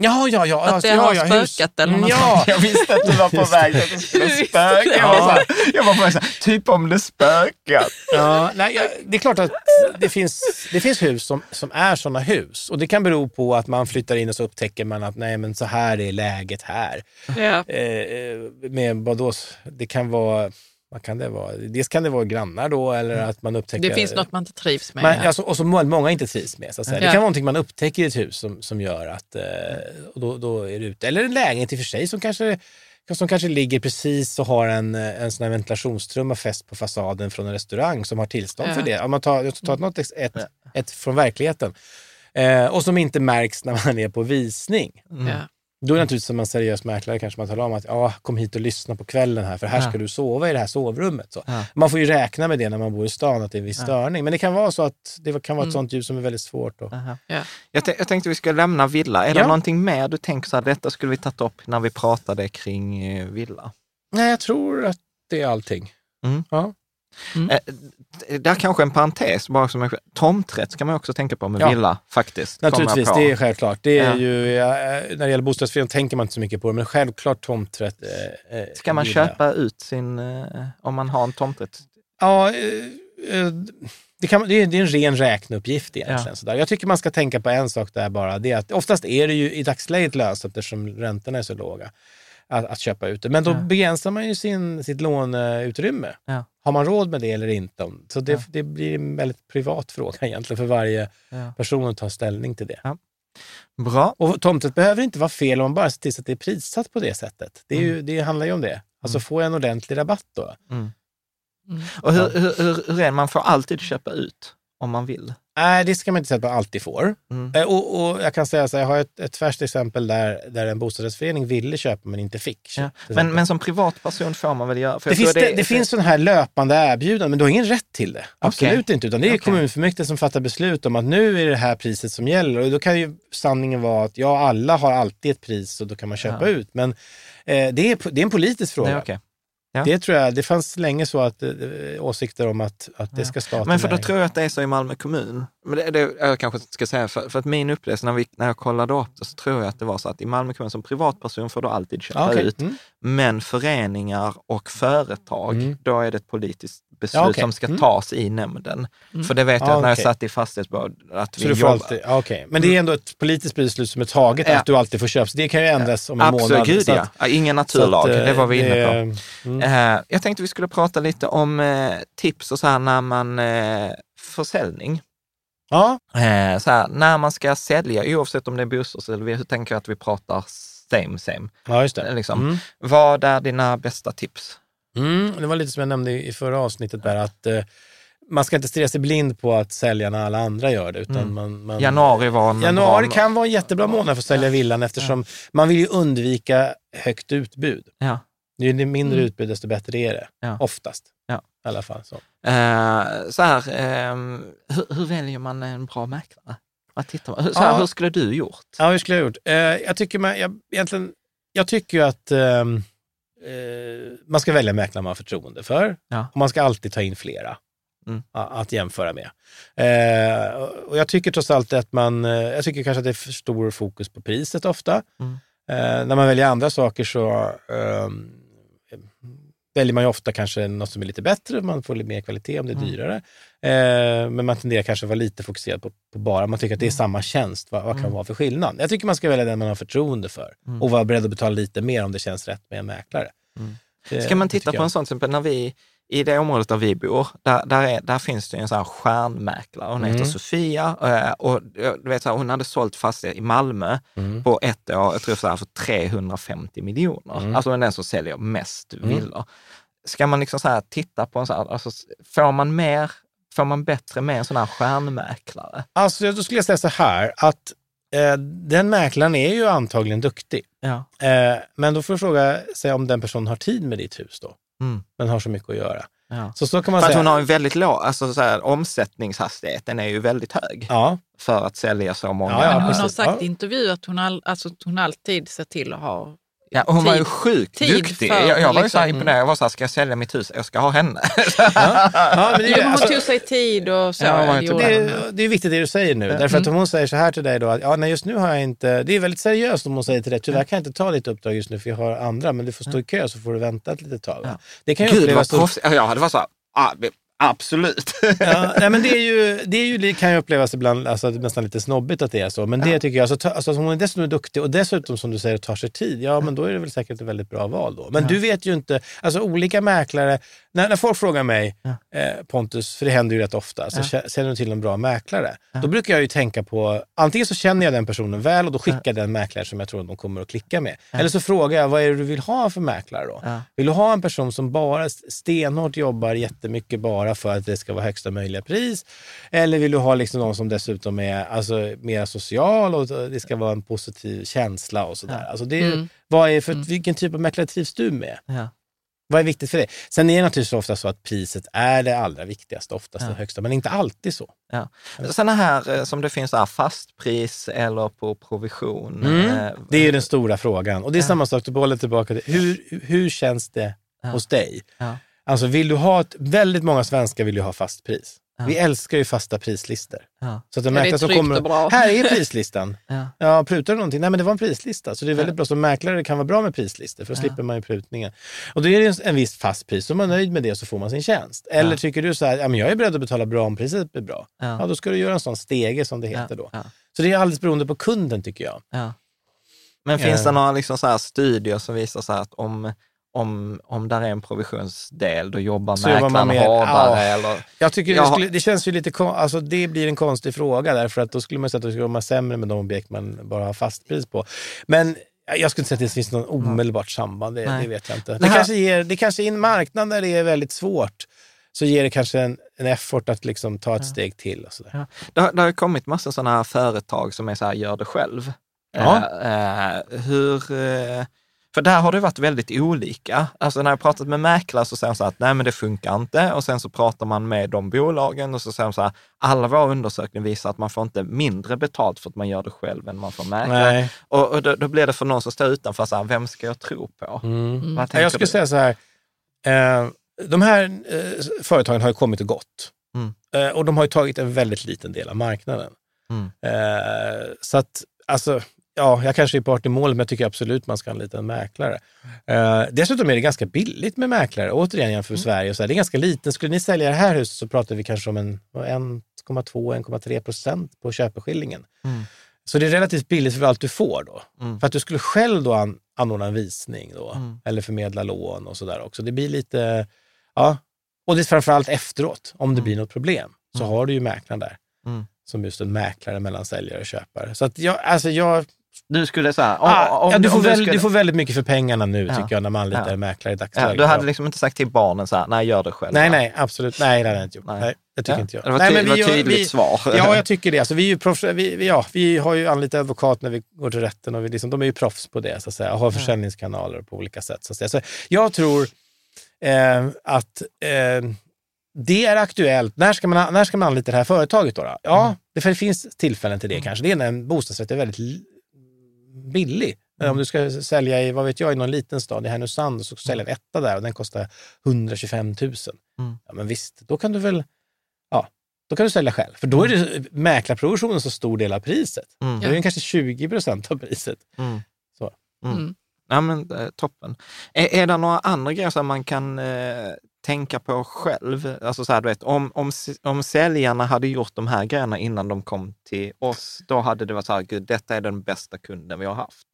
[SPEAKER 2] Ja, ja, ja.
[SPEAKER 4] Att
[SPEAKER 2] alltså,
[SPEAKER 4] det
[SPEAKER 2] ja,
[SPEAKER 4] har
[SPEAKER 2] ja,
[SPEAKER 4] spökat eller något
[SPEAKER 2] Ja, <laughs>
[SPEAKER 3] Jag visste att du var på väg att det skulle spöka. Jag var, så här, jag var på väg så här, typ om det spökar.
[SPEAKER 2] ja, nej, ja, det är klart att det finns, det finns hus som, som är sådana hus. Och det kan bero på att man flyttar in och så upptäcker man att nej, men så här är läget här.
[SPEAKER 4] Ja.
[SPEAKER 2] Eh, med vadå? Det kan vara... Vad kan det vara? Dels kan det vara grannar då eller att man upptäcker...
[SPEAKER 4] Det finns något man inte trivs med.
[SPEAKER 2] Men, alltså, och som må- många inte trivs med. Så att säga. Det
[SPEAKER 4] Ja.
[SPEAKER 2] kan vara någonting man upptäcker i ett hus som, som gör att eh, och då, då är det ute. Eller en lägenhet i och för sig som kanske, som kanske ligger precis och har en, en sån här ventilationstrumma fäst på fasaden från en restaurang som har tillstånd
[SPEAKER 4] Ja.
[SPEAKER 2] för det. Om man tar, jag tar något, ex- ett, ett från verkligheten. Eh, och som inte märks när man är på visning.
[SPEAKER 4] ja.
[SPEAKER 2] Då är det naturligtvis som en seriös mäklare kanske man talar om att ja, kom hit och lyssna på kvällen här för här ska
[SPEAKER 3] Ja.
[SPEAKER 2] du sova i det här sovrummet. Så.
[SPEAKER 3] Ja.
[SPEAKER 2] Man får ju räkna med det när man bor i stan, att det är en viss störning. Men det kan vara så att det kan vara ett
[SPEAKER 4] Mm.
[SPEAKER 2] sånt ljus som är väldigt svårt.
[SPEAKER 3] Aha.
[SPEAKER 4] Ja.
[SPEAKER 3] Jag, jag tänkte vi ska lämna villa. Är det
[SPEAKER 2] Ja.
[SPEAKER 3] någonting mer du tänker så här, detta skulle vi tagit upp när vi pratade kring eh, villa?
[SPEAKER 2] Nej, jag tror att det är allting.
[SPEAKER 3] Mm.
[SPEAKER 2] Ja.
[SPEAKER 3] Eh, d- där kanske en parentes, bara som en, tomträtt ska man också tänka på med
[SPEAKER 2] Ja.
[SPEAKER 3] villa faktiskt.
[SPEAKER 2] Naturligtvis, det är självklart. Det är
[SPEAKER 3] Ja.
[SPEAKER 2] ju, ja, när det gäller bostadsförening tänker man inte så mycket på det, men självklart tomträtt. Eh, eh,
[SPEAKER 3] Ska man
[SPEAKER 2] villa.
[SPEAKER 3] köpa ut sin, eh, om man har en tomträtt?
[SPEAKER 2] Ja, eh, eh, det, kan, det, är, en ren räkneuppgift egentligen.
[SPEAKER 3] Ja.
[SPEAKER 2] Sådär. Jag tycker man ska tänka på en sak där bara. Det är att oftast är det ju i dagsläget lönsamt eftersom räntorna är så låga att, att köpa ut det. Men då
[SPEAKER 3] Ja.
[SPEAKER 2] begränsar man ju sin, sitt låneutrymme.
[SPEAKER 3] Ja.
[SPEAKER 2] Har man råd med det eller inte? Så det,
[SPEAKER 3] Ja.
[SPEAKER 2] det blir en väldigt privat fråga <laughs> egentligen för varje
[SPEAKER 3] Ja.
[SPEAKER 2] person att ta ställning till det.
[SPEAKER 3] Bra.
[SPEAKER 2] Och tomträtt behöver inte vara fel om man bara ser till så att det är prissatt på det sättet. Det, är ju, det handlar ju om det. Alltså få en ordentlig rabatt då.
[SPEAKER 3] Mm.
[SPEAKER 4] Mm.
[SPEAKER 3] Och hur, hur, hur, hur är det, man får alltid köpa ut om man vill?
[SPEAKER 2] Nej, det ska man inte säga att man alltid får.
[SPEAKER 3] Mm.
[SPEAKER 2] Eh, Och, och jag kan säga så här, jag har ett, ett färskt exempel där, där en bostadsrättsförening ville köpa men inte fick.
[SPEAKER 3] Ja. Men, men som privatperson får man väl göra?
[SPEAKER 2] Det, finns, det, det finns sådana här löpande erbjudanden, men du har ingen rätt till det. Absolut inte, utan det är
[SPEAKER 3] Okej.
[SPEAKER 2] kommunfullmäktige som fattar beslut om att nu är det här priset som gäller. Och då kan ju sanningen vara att ja, alla har alltid ett pris och då kan man köpa
[SPEAKER 3] Ja.
[SPEAKER 2] ut. Men eh, det, är, det är en politisk fråga.
[SPEAKER 3] Är okej. Ja.
[SPEAKER 2] Det tror jag, det fanns länge så att, eh, åsikter om att, att det ska staten
[SPEAKER 3] Men för då
[SPEAKER 2] äga.
[SPEAKER 3] tror jag att det är så i Malmö kommun. Men det, det, jag kanske ska säga, för, för att min upplevelse när, vi, när jag kollade upp det, så tror jag att det var så att i Malmö kommun som privatperson får du alltid köpa
[SPEAKER 2] Ja, okej.
[SPEAKER 3] ut.
[SPEAKER 2] Mm.
[SPEAKER 3] Men föreningar och företag,
[SPEAKER 2] Mm.
[SPEAKER 3] då är det ett politiskt beslut
[SPEAKER 2] Ja, okej.
[SPEAKER 3] som ska
[SPEAKER 2] Mm.
[SPEAKER 3] tas i nämnden.
[SPEAKER 4] Mm.
[SPEAKER 3] För det vet jag
[SPEAKER 2] Ja,
[SPEAKER 3] att när jag
[SPEAKER 2] okej.
[SPEAKER 3] satt i fastighetsbolag, att
[SPEAKER 2] Så
[SPEAKER 3] vi
[SPEAKER 2] du får
[SPEAKER 3] jobbar.
[SPEAKER 2] alltid, ja, okej. Men det är ändå ett politiskt beslut som är taget
[SPEAKER 3] Ja.
[SPEAKER 2] att du alltid får köpa. Så det kan ju ändras om en
[SPEAKER 3] Absolut,
[SPEAKER 2] månad. Så
[SPEAKER 3] ja.
[SPEAKER 2] att-
[SPEAKER 3] ja. Ingen
[SPEAKER 2] att,
[SPEAKER 3] naturlag,
[SPEAKER 2] eh,
[SPEAKER 3] det var vi inne på.
[SPEAKER 2] mm.
[SPEAKER 3] Eh, jag tänkte vi skulle prata lite om eh, tips och så här när man eh, försäljning.
[SPEAKER 2] Ja,
[SPEAKER 3] Eh, så här, när man ska sälja, oavsett om det är bostads eller hur tänker jag att vi pratar same same.
[SPEAKER 2] ja, just det.
[SPEAKER 3] Liksom.
[SPEAKER 2] Mm.
[SPEAKER 3] Vad är dina bästa tips?
[SPEAKER 2] Mm. Det var lite som jag nämnde i förra avsnittet där att eh, man ska inte stirra sig blind på att sälja när alla andra gör det. Utan
[SPEAKER 3] Mm.
[SPEAKER 2] man, man,
[SPEAKER 3] Januari var en
[SPEAKER 2] Januari
[SPEAKER 3] bra...
[SPEAKER 2] kan vara en jättebra månad för att sälja villan eftersom man vill ju undvika högt utbud.
[SPEAKER 3] Ja.
[SPEAKER 2] Ju mindre
[SPEAKER 4] Mm.
[SPEAKER 2] utbud desto bättre är det.
[SPEAKER 3] Ja.
[SPEAKER 2] Oftast.
[SPEAKER 3] Ja.
[SPEAKER 2] I alla fall. Så.
[SPEAKER 3] Eh, så här, ehm, hur, hur väljer man en bra mäklare? Vad tittar man? Så här,
[SPEAKER 2] Ja.
[SPEAKER 3] Hur skulle du gjort?
[SPEAKER 2] Ja, hur skulle jag gjort? Eh, jag tycker man, jag, egentligen, jag tycker ju att ehm, eh, man ska välja mäklare man har förtroende för.
[SPEAKER 3] Ja.
[SPEAKER 2] Och man ska alltid ta in flera
[SPEAKER 3] Mm.
[SPEAKER 2] att jämföra med. Eh, och jag tycker trots allt att man, eh, jag tycker kanske att det är för stor fokus på priset ofta.
[SPEAKER 3] Mm.
[SPEAKER 2] Eh, när man väljer andra saker så ehm, väljer man ju ofta kanske något som är lite bättre, man får lite mer kvalitet om det är
[SPEAKER 3] Mm.
[SPEAKER 2] dyrare. Eh, men man tenderar kanske att vara lite fokuserad på, på bara, man tycker att det
[SPEAKER 3] Mm.
[SPEAKER 2] är samma tjänst, vad, vad kan vara för skillnad? Jag tycker man ska välja den man har förtroende för
[SPEAKER 3] Mm.
[SPEAKER 2] och vara beredd att betala lite mer om det känns rätt med en mäklare.
[SPEAKER 3] Mm.
[SPEAKER 2] Det-
[SPEAKER 3] Ska man titta på en sån, till exempel när vi, i det området där vi bor, där, där, är, där finns det en sån här stjärnmäklare. Hon heter
[SPEAKER 2] Mm.
[SPEAKER 3] Sofia eh, och du vet, så här, hon hade sålt fastighet i Malmö
[SPEAKER 2] Mm.
[SPEAKER 3] på ett år, jag tror så här, för 350 miljoner.
[SPEAKER 2] Mm.
[SPEAKER 3] Alltså den som säljer mest
[SPEAKER 2] Mm.
[SPEAKER 3] villor. Ska man liksom så här titta på en sån här, alltså, får man mer, får man bättre med en sån här stjärnmäklare?
[SPEAKER 2] Alltså, då skulle jag säga så här, att eh, den mäklaren är ju antagligen duktig.
[SPEAKER 3] Ja.
[SPEAKER 2] Eh, men då får du fråga sig om den personen har tid med ditt hus då.
[SPEAKER 3] Mm.
[SPEAKER 2] Men har så mycket att göra.
[SPEAKER 3] Ja.
[SPEAKER 2] Så så kan man
[SPEAKER 3] För att
[SPEAKER 2] säga.
[SPEAKER 3] hon har en väldigt låg, alltså så här, omsättningshastigheten är ju väldigt hög
[SPEAKER 2] Ja,
[SPEAKER 3] för att sälja så många.
[SPEAKER 2] Ja, ja,
[SPEAKER 4] Men hon har sagt
[SPEAKER 2] Ja.
[SPEAKER 4] i intervju att hon, all, alltså, att hon alltid ser till att ha
[SPEAKER 3] Ja, och hon var ju
[SPEAKER 4] tid-
[SPEAKER 3] sjukt
[SPEAKER 4] tid
[SPEAKER 3] duktig.
[SPEAKER 4] för
[SPEAKER 3] Jag, jag var ju så
[SPEAKER 4] liksom-
[SPEAKER 3] imponerad. Jag var så här, ska jag sälja mitt hus? Jag ska ha henne. <laughs>
[SPEAKER 2] ja men det,
[SPEAKER 4] men hon
[SPEAKER 2] alltså,
[SPEAKER 4] tog sig tid och så.
[SPEAKER 3] Ja,
[SPEAKER 4] det
[SPEAKER 2] det, det är viktigt det du säger nu. Därför att om hon säger så här till dig då, att ja, nej, just nu har jag inte, det är väldigt seriöst om hon säger till dig, tyvärr kan jag inte ta ditt uppdrag just nu för jag har andra, men du får stå i kö så får du vänta ett litet tag. Det kan ju
[SPEAKER 3] Gud vad
[SPEAKER 2] upplevas som-
[SPEAKER 3] proffsigt. Ja, det var så här, ah, absolut.
[SPEAKER 2] Ja, <laughs> nej, men det, är ju, det är ju, det kan ju upplevas ibland alltså, nästan lite snobbigt att det är så. Men det tycker jag, alltså, ta, alltså, hon är dessutom duktig och dessutom som du säger tar sig tid, ja men då är det väl säkert ett väldigt bra val då. Men du vet ju inte, alltså olika mäklare, när, när folk frågar mig, eh, Pontus, för det händer ju rätt ofta, så kä- känner du till en bra mäklare? Då brukar jag ju tänka på, antingen så känner jag den personen väl och då skickar jag den mäklare som jag tror att de kommer att klicka med. Eller så frågar jag, vad är det du vill ha för mäklare då?
[SPEAKER 3] Ja.
[SPEAKER 2] Vill du ha en person som bara stenhårt jobbar jättemycket bara för att det ska vara högsta möjliga pris? Eller vill du ha liksom någon som dessutom är alltså, mer social och det ska vara en positiv känsla och sådär? Alltså det är, vad är för, Vilken typ av mäklare trivs du med?
[SPEAKER 3] Ja.
[SPEAKER 2] Vad är viktigt för dig? Sen är det naturligtvis ofta så att priset är det allra viktigaste, oftast det högsta, men inte alltid så.
[SPEAKER 3] Ja. Sådana här eh, som det finns fastpris eller på provision.
[SPEAKER 2] Mm.
[SPEAKER 3] eh,
[SPEAKER 2] Det är ju den stora frågan. Och det är samma sak, du bollar tillbaka till, hur, hur känns det
[SPEAKER 3] Ja.
[SPEAKER 2] hos dig?
[SPEAKER 3] Ja.
[SPEAKER 2] Alltså vill du ha, ett, väldigt många svenskar vill ju ha fast pris. Vi älskar ju fasta prislistor.
[SPEAKER 3] Ja.
[SPEAKER 2] Så att
[SPEAKER 4] Ja, är
[SPEAKER 2] mäklare som kommer,
[SPEAKER 4] och bra.
[SPEAKER 2] här är prislistan. <laughs>
[SPEAKER 3] Ja.
[SPEAKER 2] Ja, prutar du någonting? Nej, men det var en prislista. Så det är väldigt bra. Som mäklare kan vara bra med prislistor, för då slipper man ju prutningen. Och då är det en, viss fast pris. Så är man nöjd med det så får man sin tjänst. Eller tycker du så här, ja, men jag är beredd att betala bra om priset blir bra.
[SPEAKER 3] Ja.
[SPEAKER 2] Ja. då ska du göra en sån stege som det heter då.
[SPEAKER 3] Ja.
[SPEAKER 2] Så det är alldeles beroende på kunden tycker jag.
[SPEAKER 3] Ja. Men finns
[SPEAKER 2] Eh.
[SPEAKER 3] det några liksom så här studier som visar så här att om, om, om där är en provisionsdel, då jobbar
[SPEAKER 2] Så jobbar
[SPEAKER 3] mäklaren
[SPEAKER 2] man mer-
[SPEAKER 3] hårdare?
[SPEAKER 2] Ja.
[SPEAKER 3] Eller,
[SPEAKER 2] Jag tycker det, skulle, det känns ju lite kon- alltså det blir en konstig fråga därför att då skulle man säga att det skulle vara sämre med de objekt man bara har fast pris på. Men jag skulle inte säga att det finns något omedelbart samband, det, det vet jag inte. Det, kanske ger, det kanske i en marknad där det är väldigt svårt så ger det kanske en, en effort att liksom ta ett steg till. Och sådär.
[SPEAKER 3] Ja. Det, har, det har kommit massa sådana här företag som är så här, gör det själv.
[SPEAKER 2] Ja.
[SPEAKER 3] Eh, eh, hur, eh, för där har det varit väldigt olika. Alltså när jag pratat med mäklare så säger de så här att nej men det funkar inte och sen så pratar man med de bolagen och så säger de så här, alla våra undersökningar visar att man får inte mindre betalt för att man gör det själv än man får mäklare.
[SPEAKER 2] Nej.
[SPEAKER 3] Och, och då, då blir det för någon som står utanför, så här, vem ska jag tro på?
[SPEAKER 2] Mm.
[SPEAKER 3] Vad tänker
[SPEAKER 2] Jag skulle
[SPEAKER 3] du?
[SPEAKER 2] säga så här, eh, de här eh, företagen har ju kommit och gått.
[SPEAKER 3] Mm.
[SPEAKER 2] Eh, och de har ju tagit en väldigt liten del av marknaden.
[SPEAKER 3] Mm.
[SPEAKER 2] Så att, alltså, ja, jag kanske är part i målet, men jag tycker absolut man ska anlita en mäklare. Eh, dessutom är det ganska billigt med mäklare, återigen jämfört med Sverige. Och så här, det är ganska liten. Skulle ni sälja det här huset så pratar vi kanske om en 1,2-1,3 procent på köpeskillingen.
[SPEAKER 3] Mm.
[SPEAKER 2] Så det är relativt billigt för allt du får då.
[SPEAKER 3] Mm.
[SPEAKER 2] För att du skulle själv då an, anordna en visning då,
[SPEAKER 3] Mm.
[SPEAKER 2] eller förmedla lån och sådär också. Det blir lite, ja, och det är framförallt efteråt, om det blir något problem, så har du ju mäklaren där.
[SPEAKER 3] Mm.
[SPEAKER 2] Som just en mäklare mellan säljare och köpare. Så att jag, alltså jag,
[SPEAKER 3] Du skulle säga,
[SPEAKER 2] ah, ja, du, får väl,
[SPEAKER 3] skulle-
[SPEAKER 2] du får väldigt mycket för pengarna nu
[SPEAKER 3] Ja.
[SPEAKER 2] tycker jag, när man anlitar
[SPEAKER 3] Ja.
[SPEAKER 2] en mäklare i
[SPEAKER 3] ja,
[SPEAKER 2] dagsläget.
[SPEAKER 3] du hade
[SPEAKER 2] Ja.
[SPEAKER 3] liksom inte sagt till barnen så här, nej gör det själv.
[SPEAKER 2] Nej, nej, absolut. Nej, det hade jag inte gjort.
[SPEAKER 3] Nej.
[SPEAKER 2] Nej, det tycker
[SPEAKER 3] Ja,
[SPEAKER 2] inte jag.
[SPEAKER 3] det var
[SPEAKER 2] nej, men
[SPEAKER 3] det var
[SPEAKER 2] vi-
[SPEAKER 3] tydligt
[SPEAKER 2] vi,
[SPEAKER 3] svar.
[SPEAKER 2] Ja, jag tycker det. Alltså, vi, är ju proffs, vi, vi, ja, vi har ju anlitat advokat när vi går till rätten och vi liksom, de är ju proffs på det, så att säga, och har försäljningskanaler på olika sätt. Så, att säga. så jag tror eh, att eh, det är aktuellt. När ska man, när ska man anlita det här företaget då? då? Ja, det för det finns tillfällen till det kanske. Det är när en bostadsrätt är väldigt billig. Om du ska sälja i, vad vet jag, i någon liten stad, i Härnösand, och så sälja en etta där och den kostar 125 000.
[SPEAKER 3] Mm.
[SPEAKER 2] Ja, men visst, då kan du väl ja, då kan du sälja själv. För då är det mäklarprovisionen så stor del av priset.
[SPEAKER 3] Mm.
[SPEAKER 2] Då är den kanske 20 procent av priset.
[SPEAKER 3] Mm.
[SPEAKER 2] Så.
[SPEAKER 4] Mm.
[SPEAKER 3] Ja, men eh, toppen. Är, är det några andra grejer som man kan eh, tänka på själv? Alltså så här, du vet, om, om, om säljarna hade gjort de här grejerna innan de kom till oss, då hade det varit så här, gud, detta är den bästa kunden vi har haft.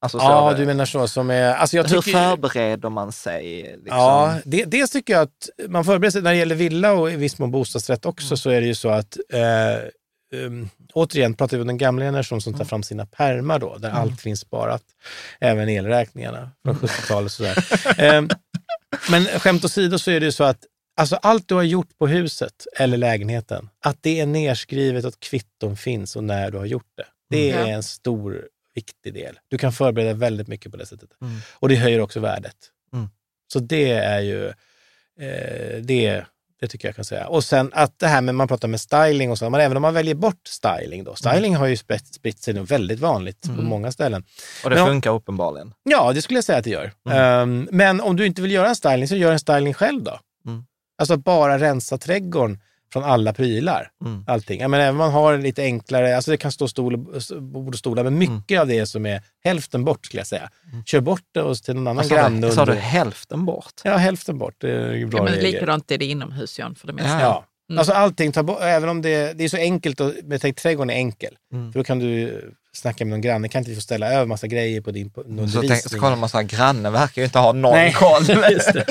[SPEAKER 3] Alltså, så
[SPEAKER 2] Ja, du menar så som är... Alltså jag
[SPEAKER 3] Hur
[SPEAKER 2] tycker,
[SPEAKER 3] förbereder man sig? Liksom?
[SPEAKER 2] Ja, det, dels tycker jag att man förbereder sig, när det gäller villa och i viss mån bostadsrätt också,
[SPEAKER 3] Mm.
[SPEAKER 2] så är det ju så att eh, um, återigen pratar vi om den gamla generationen som tar
[SPEAKER 3] Mm.
[SPEAKER 2] fram sina pärmar då, där allt finns sparat. Även elräkningarna från
[SPEAKER 3] Mm.
[SPEAKER 2] 70-talet och sådär. <laughs> Ehm, men skämt åsido så är det ju så att alltså allt du har gjort på huset eller lägenheten, att det är nerskrivet att kvitton finns och när du har gjort det. Det
[SPEAKER 4] Mm.
[SPEAKER 2] är en stor, viktig del. Du kan förbereda väldigt mycket på det sättet.
[SPEAKER 3] Mm.
[SPEAKER 2] Och det höjer också värdet.
[SPEAKER 3] Mm.
[SPEAKER 2] Så det är ju, eh, det, det tycker jag kan säga. Och sen att det här med, man pratar med styling och så, men även om man väljer bort styling då. Styling har ju spritt, spritt sig nu väldigt vanligt på
[SPEAKER 3] Mm.
[SPEAKER 2] många ställen.
[SPEAKER 3] Och det
[SPEAKER 2] Men om-
[SPEAKER 3] funkar uppenbarligen.
[SPEAKER 2] Ja, det skulle jag säga att det gör.
[SPEAKER 3] Mm.
[SPEAKER 2] Ehm, men om du inte vill göra en styling, så gör en styling själv då.
[SPEAKER 3] Mm.
[SPEAKER 2] Alltså bara rensa trädgården från alla prylar.
[SPEAKER 3] Mm.
[SPEAKER 2] Allting. Jag menar, även om man har lite enklare, alltså det kan stå stol, bord och stolar, men mycket
[SPEAKER 3] Mm.
[SPEAKER 2] av det som är hälften bort skulle jag säga. Kör bort det och till någon annan granne.
[SPEAKER 3] du? Sa du hälften bort?
[SPEAKER 2] Ja, hälften bort. Det är bra
[SPEAKER 4] Ja, men
[SPEAKER 2] regel.
[SPEAKER 4] likadant är det inomhus, John, för det mesta.
[SPEAKER 2] Ja.
[SPEAKER 4] Mm.
[SPEAKER 2] Alltså allting, ta bort, även om det, det är så enkelt, och, men tänk trädgården är enkel.
[SPEAKER 3] Mm.
[SPEAKER 2] För då kan du snacka med någon granne, kan inte få ställa över massa grejer på din på,
[SPEAKER 3] Så,
[SPEAKER 2] undervisning?
[SPEAKER 3] tänk, så kollar man så här, grannen verkar ju inte ha någon
[SPEAKER 2] Nej.
[SPEAKER 3] koll. <laughs> <laughs>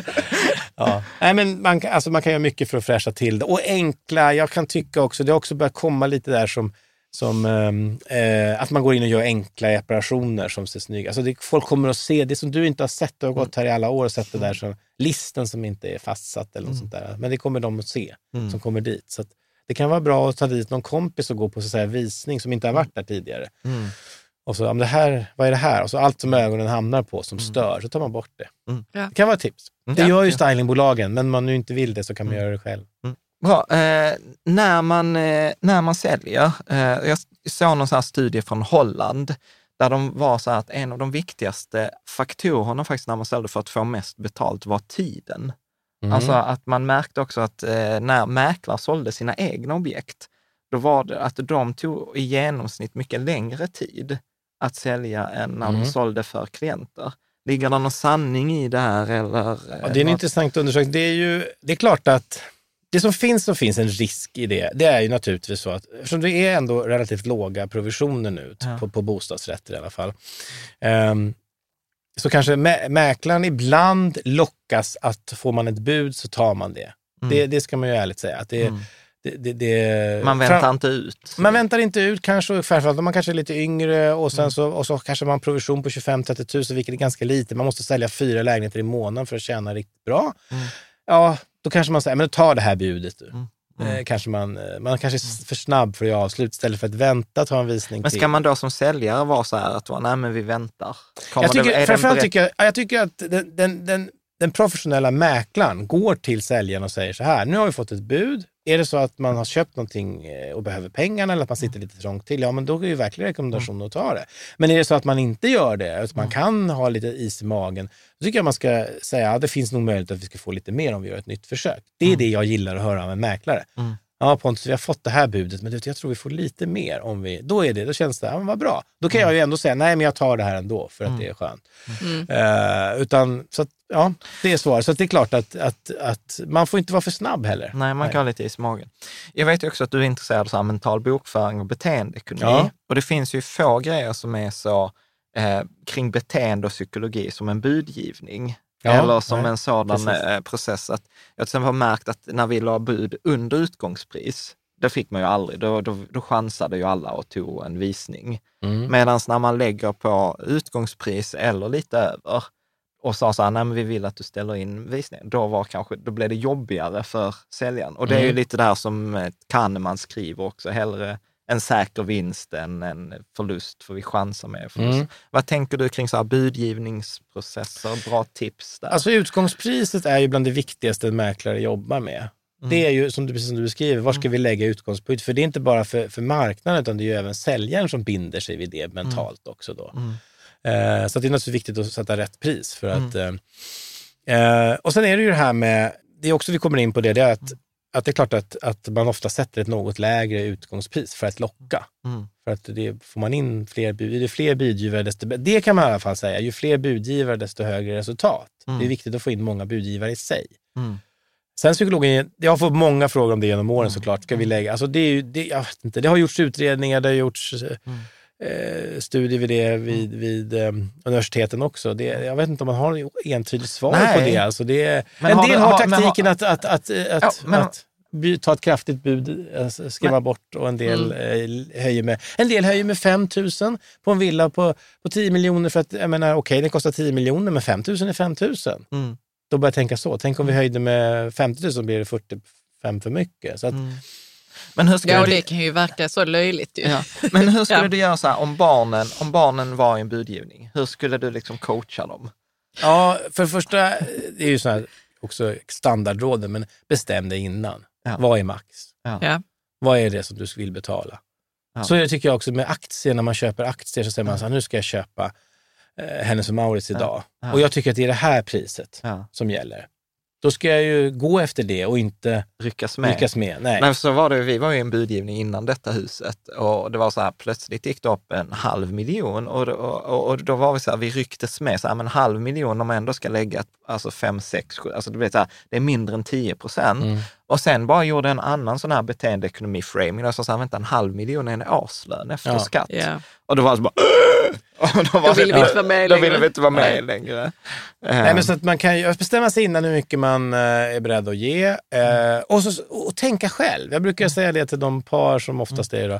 [SPEAKER 2] Ja. Nej, men man, kan- alltså man kan göra mycket för att fräscha till det. Och enkla, jag kan tycka också, det har också börjat komma lite där som, som ehm, eh, att man går in och gör enkla reparationer som ser snygga. Alltså det, folk kommer att se det som du inte har sett, du har gått här i alla år och sett det där som listen som inte är fastsatt eller något sånt där. Men det kommer de att se
[SPEAKER 3] Mm.
[SPEAKER 2] som kommer dit. Så att det kan vara bra att ta dit någon kompis och gå på så säga, visning som inte har varit där tidigare.
[SPEAKER 3] Mm.
[SPEAKER 2] Och så, om det här, vad är det här? Och så allt som ögonen hamnar på som stör, så tar man bort det.
[SPEAKER 3] Mm.
[SPEAKER 4] Ja.
[SPEAKER 2] Det kan vara ett tips.
[SPEAKER 3] Mm.
[SPEAKER 2] Det
[SPEAKER 3] Ja,
[SPEAKER 2] gör ju stylingbolagen, men om man nu inte vill det så kan man
[SPEAKER 3] Mm.
[SPEAKER 2] göra det själv.
[SPEAKER 3] Bra. Eh, när, man, eh, när man säljer, eh, jag såg någon studie från Holland, där de var så här att en av de viktigaste faktorerna faktiskt när man sålde för att få mest betalt var tiden.
[SPEAKER 2] Mm.
[SPEAKER 3] Alltså att man märkte också att eh, när mäklare sålde sina egna objekt, då var det att de tog i genomsnitt mycket längre tid att sälja än när
[SPEAKER 2] Mm.
[SPEAKER 3] de sålde för klienter. Ligger det någon sanning i det här? Eller, eh,
[SPEAKER 2] Ja, det är en
[SPEAKER 3] vad-
[SPEAKER 2] intressant undersökning. Det är ju det är klart att det som finns så finns en risk i det. Det är ju naturligtvis så att eftersom det är ändå relativt låga provisioner nu
[SPEAKER 3] Ja.
[SPEAKER 2] på, på bostadsrätter i alla fall. ehm, så kanske mä mäklaren ibland lockas att får man ett bud så tar man det.
[SPEAKER 3] Mm.
[SPEAKER 2] Det, det ska man ju ärligt säga. Att det,
[SPEAKER 3] Mm.
[SPEAKER 2] det, det,
[SPEAKER 3] Man väntar inte ut.
[SPEAKER 2] Man väntar inte ut kanske, framförallt om man kanske är lite yngre och, sen
[SPEAKER 3] Mm.
[SPEAKER 2] så, och så kanske man har provision på 25-30 tusen, vilket är ganska lite. Man måste sälja fyra lägenheter i månaden för att tjäna riktigt bra.
[SPEAKER 3] Mm.
[SPEAKER 2] Ja, då kanske man säger, men ta det här budet du.
[SPEAKER 3] Mm.
[SPEAKER 2] Eh, kanske man, eh, man kanske är för snabb för att göra avslut istället för att vänta ta en visning
[SPEAKER 3] Men
[SPEAKER 2] till.
[SPEAKER 3] ska man då som säljare vara så här att nej men vi väntar? Kommer
[SPEAKER 2] jag tycker,
[SPEAKER 3] det,
[SPEAKER 2] framförallt tycker jag, ja, jag tycker att den, den, den, den professionella mäklaren går till säljaren och säger så här, nu har vi fått ett bud. Är det så att man har köpt någonting eh, och behöver pengarna eller att man sitter lite trångt till, ja men då är ju verkligen rekommendation att ta det. Men är det så att man inte gör det, att man kan ha lite is i magen, då tycker jag man ska säga att det finns nog möjlighet att vi ska få lite mer om vi gör ett nytt försök. Det är det jag gillar att höra av en mäklare.
[SPEAKER 3] Mm.
[SPEAKER 2] Ja Pontus, vi har fått det här budet, men jag tror vi får lite mer om vi... Då är det, då känns det, ja men vad bra. Då kan jag ju ändå säga, nej men jag tar det här ändå för att det är skönt.
[SPEAKER 4] Mm.
[SPEAKER 2] Eh, utan, så att, ja, det är svaret. Så att det är klart att, att, att man får inte vara för snabb heller.
[SPEAKER 3] Nej, man kan ha lite is i magen. Jag vet ju också att du är intresserad av mental bokföring och beteendeekonomi.
[SPEAKER 2] Ja.
[SPEAKER 3] Och det finns ju få grejer som är så eh, kring beteende och psykologi som en budgivning.
[SPEAKER 2] Ja,
[SPEAKER 3] eller som
[SPEAKER 2] nej,
[SPEAKER 3] en sådan
[SPEAKER 2] precis.
[SPEAKER 3] eh, process. Att jag till exempel har märkt att när vi la bud under utgångspris, det fick man ju aldrig. Då, då, då chansade ju alla och tog en visning.
[SPEAKER 2] Mm.
[SPEAKER 3] Medan när man lägger på utgångspris eller lite över och sa så här, nej men vi vill att du ställer in visningen, då, var kanske, då blev det jobbigare för säljaren. Och det är ju
[SPEAKER 2] Mm.
[SPEAKER 3] lite där som eh, Kahneman skriver också, hellre en säker vinst än en förlust, för vi chansar med förlust.
[SPEAKER 2] Mm.
[SPEAKER 3] Vad tänker du kring så här budgivningsprocesser? Bra tips där.
[SPEAKER 2] Alltså utgångspriset är ju bland det viktigaste en mäklare jobbar med. Det är ju som du, precis som du beskriver, var ska vi lägga utgångspunkt? För det är inte bara för, för marknaden utan det är ju även säljaren som binder sig vid det mentalt också. Då. Eh, så det är naturligtvis viktigt att sätta rätt pris. För att, eh, eh, och sen är det ju det här med, det är också vi kommer in på det, det är att, att det är klart att, att man ofta sätter ett något lägre utgångspris för att locka.
[SPEAKER 3] Mm.
[SPEAKER 2] För att det, får man in fler bud, det fler budgivare desto. Det kan man i alla fall säga, ju fler budgivare desto högre resultat. Det är viktigt att få in många budgivare i sig.
[SPEAKER 3] Mm.
[SPEAKER 2] Sen psykologen, jag har fått många frågor om det genom åren såklart. Ska vi lägga, alltså det, är ju, det, jag vet inte, det har gjorts utredningar, det har gjorts eh, studier vid det vid, vid eh, universiteten också. Det, jag vet inte om man har ett entydigt svar
[SPEAKER 3] Nej.
[SPEAKER 2] på det. Alltså det
[SPEAKER 3] Men
[SPEAKER 2] en
[SPEAKER 3] har
[SPEAKER 2] del har
[SPEAKER 3] har-
[SPEAKER 2] taktiken
[SPEAKER 3] har-
[SPEAKER 2] att, att, att, att,
[SPEAKER 3] Ja, men-
[SPEAKER 2] att by, ta ett kraftigt bud, alltså, skrämma bort och en del
[SPEAKER 3] Mm.
[SPEAKER 2] eh, höjer med, en del höjer med 5 000 på en villa på, på 10 miljoner för att, jag menar okej den kostar 10 miljoner men 5 000 är 5 000.
[SPEAKER 3] Mm.
[SPEAKER 2] Då börjar jag tänka så. Tänk om vi höjde med 50 000 blir det 45 för mycket. Så att,
[SPEAKER 3] Mm. Men hur skulle
[SPEAKER 4] Ja,
[SPEAKER 3] du...
[SPEAKER 4] det kan ju verka så löjligt ju.
[SPEAKER 3] Ja. Men hur skulle
[SPEAKER 4] Ja.
[SPEAKER 3] du göra så här om barnen, om barnen var i en budgivning? Hur skulle du liksom coacha dem?
[SPEAKER 2] Ja, för det första, det är ju så här också standardråden, men bestäm dig innan.
[SPEAKER 3] Ja.
[SPEAKER 2] Vad är max?
[SPEAKER 4] Ja.
[SPEAKER 2] Vad är det som du vill betala?
[SPEAKER 3] Ja.
[SPEAKER 2] Så det, tycker jag också med aktier, när man köper aktier så säger man så här, nu ska jag köpa eh, Hennes och Mauritz idag.
[SPEAKER 3] Ja.
[SPEAKER 2] Och jag tycker att det är det här priset
[SPEAKER 3] Ja.
[SPEAKER 2] som gäller. Då ska jag ju gå efter det och inte
[SPEAKER 3] Ryckas med?
[SPEAKER 2] lyckas med. Nej.
[SPEAKER 3] Nej, så var det, vi var ju en budgivning innan detta huset och det var så här, plötsligt gick det upp en halv miljon och, och, och, och då var vi så här, vi rycktes med, så här, men en halv miljon om man ändå ska lägga alltså fem, sex, sju, alltså det blir så här, det är mindre än 10 procent.
[SPEAKER 2] Mm.
[SPEAKER 3] Och sen bara gjorde en annan sån här beteendeekonomi-framing, och så sa vänta en halv miljon är en årslön efter
[SPEAKER 2] Ja.
[SPEAKER 3] skatt.
[SPEAKER 4] Ja.
[SPEAKER 3] Och då var det så bara, och då, var
[SPEAKER 4] Då ville vi inte vara med
[SPEAKER 3] Då
[SPEAKER 4] längre.
[SPEAKER 3] vi inte vara med
[SPEAKER 2] Nej.
[SPEAKER 3] längre.
[SPEAKER 2] Nej, men så att man kan bestämma sig innan hur mycket man eh, är beredd att ge eh, och, så, och tänka själv. Jag brukar säga det till de par som oftast är då,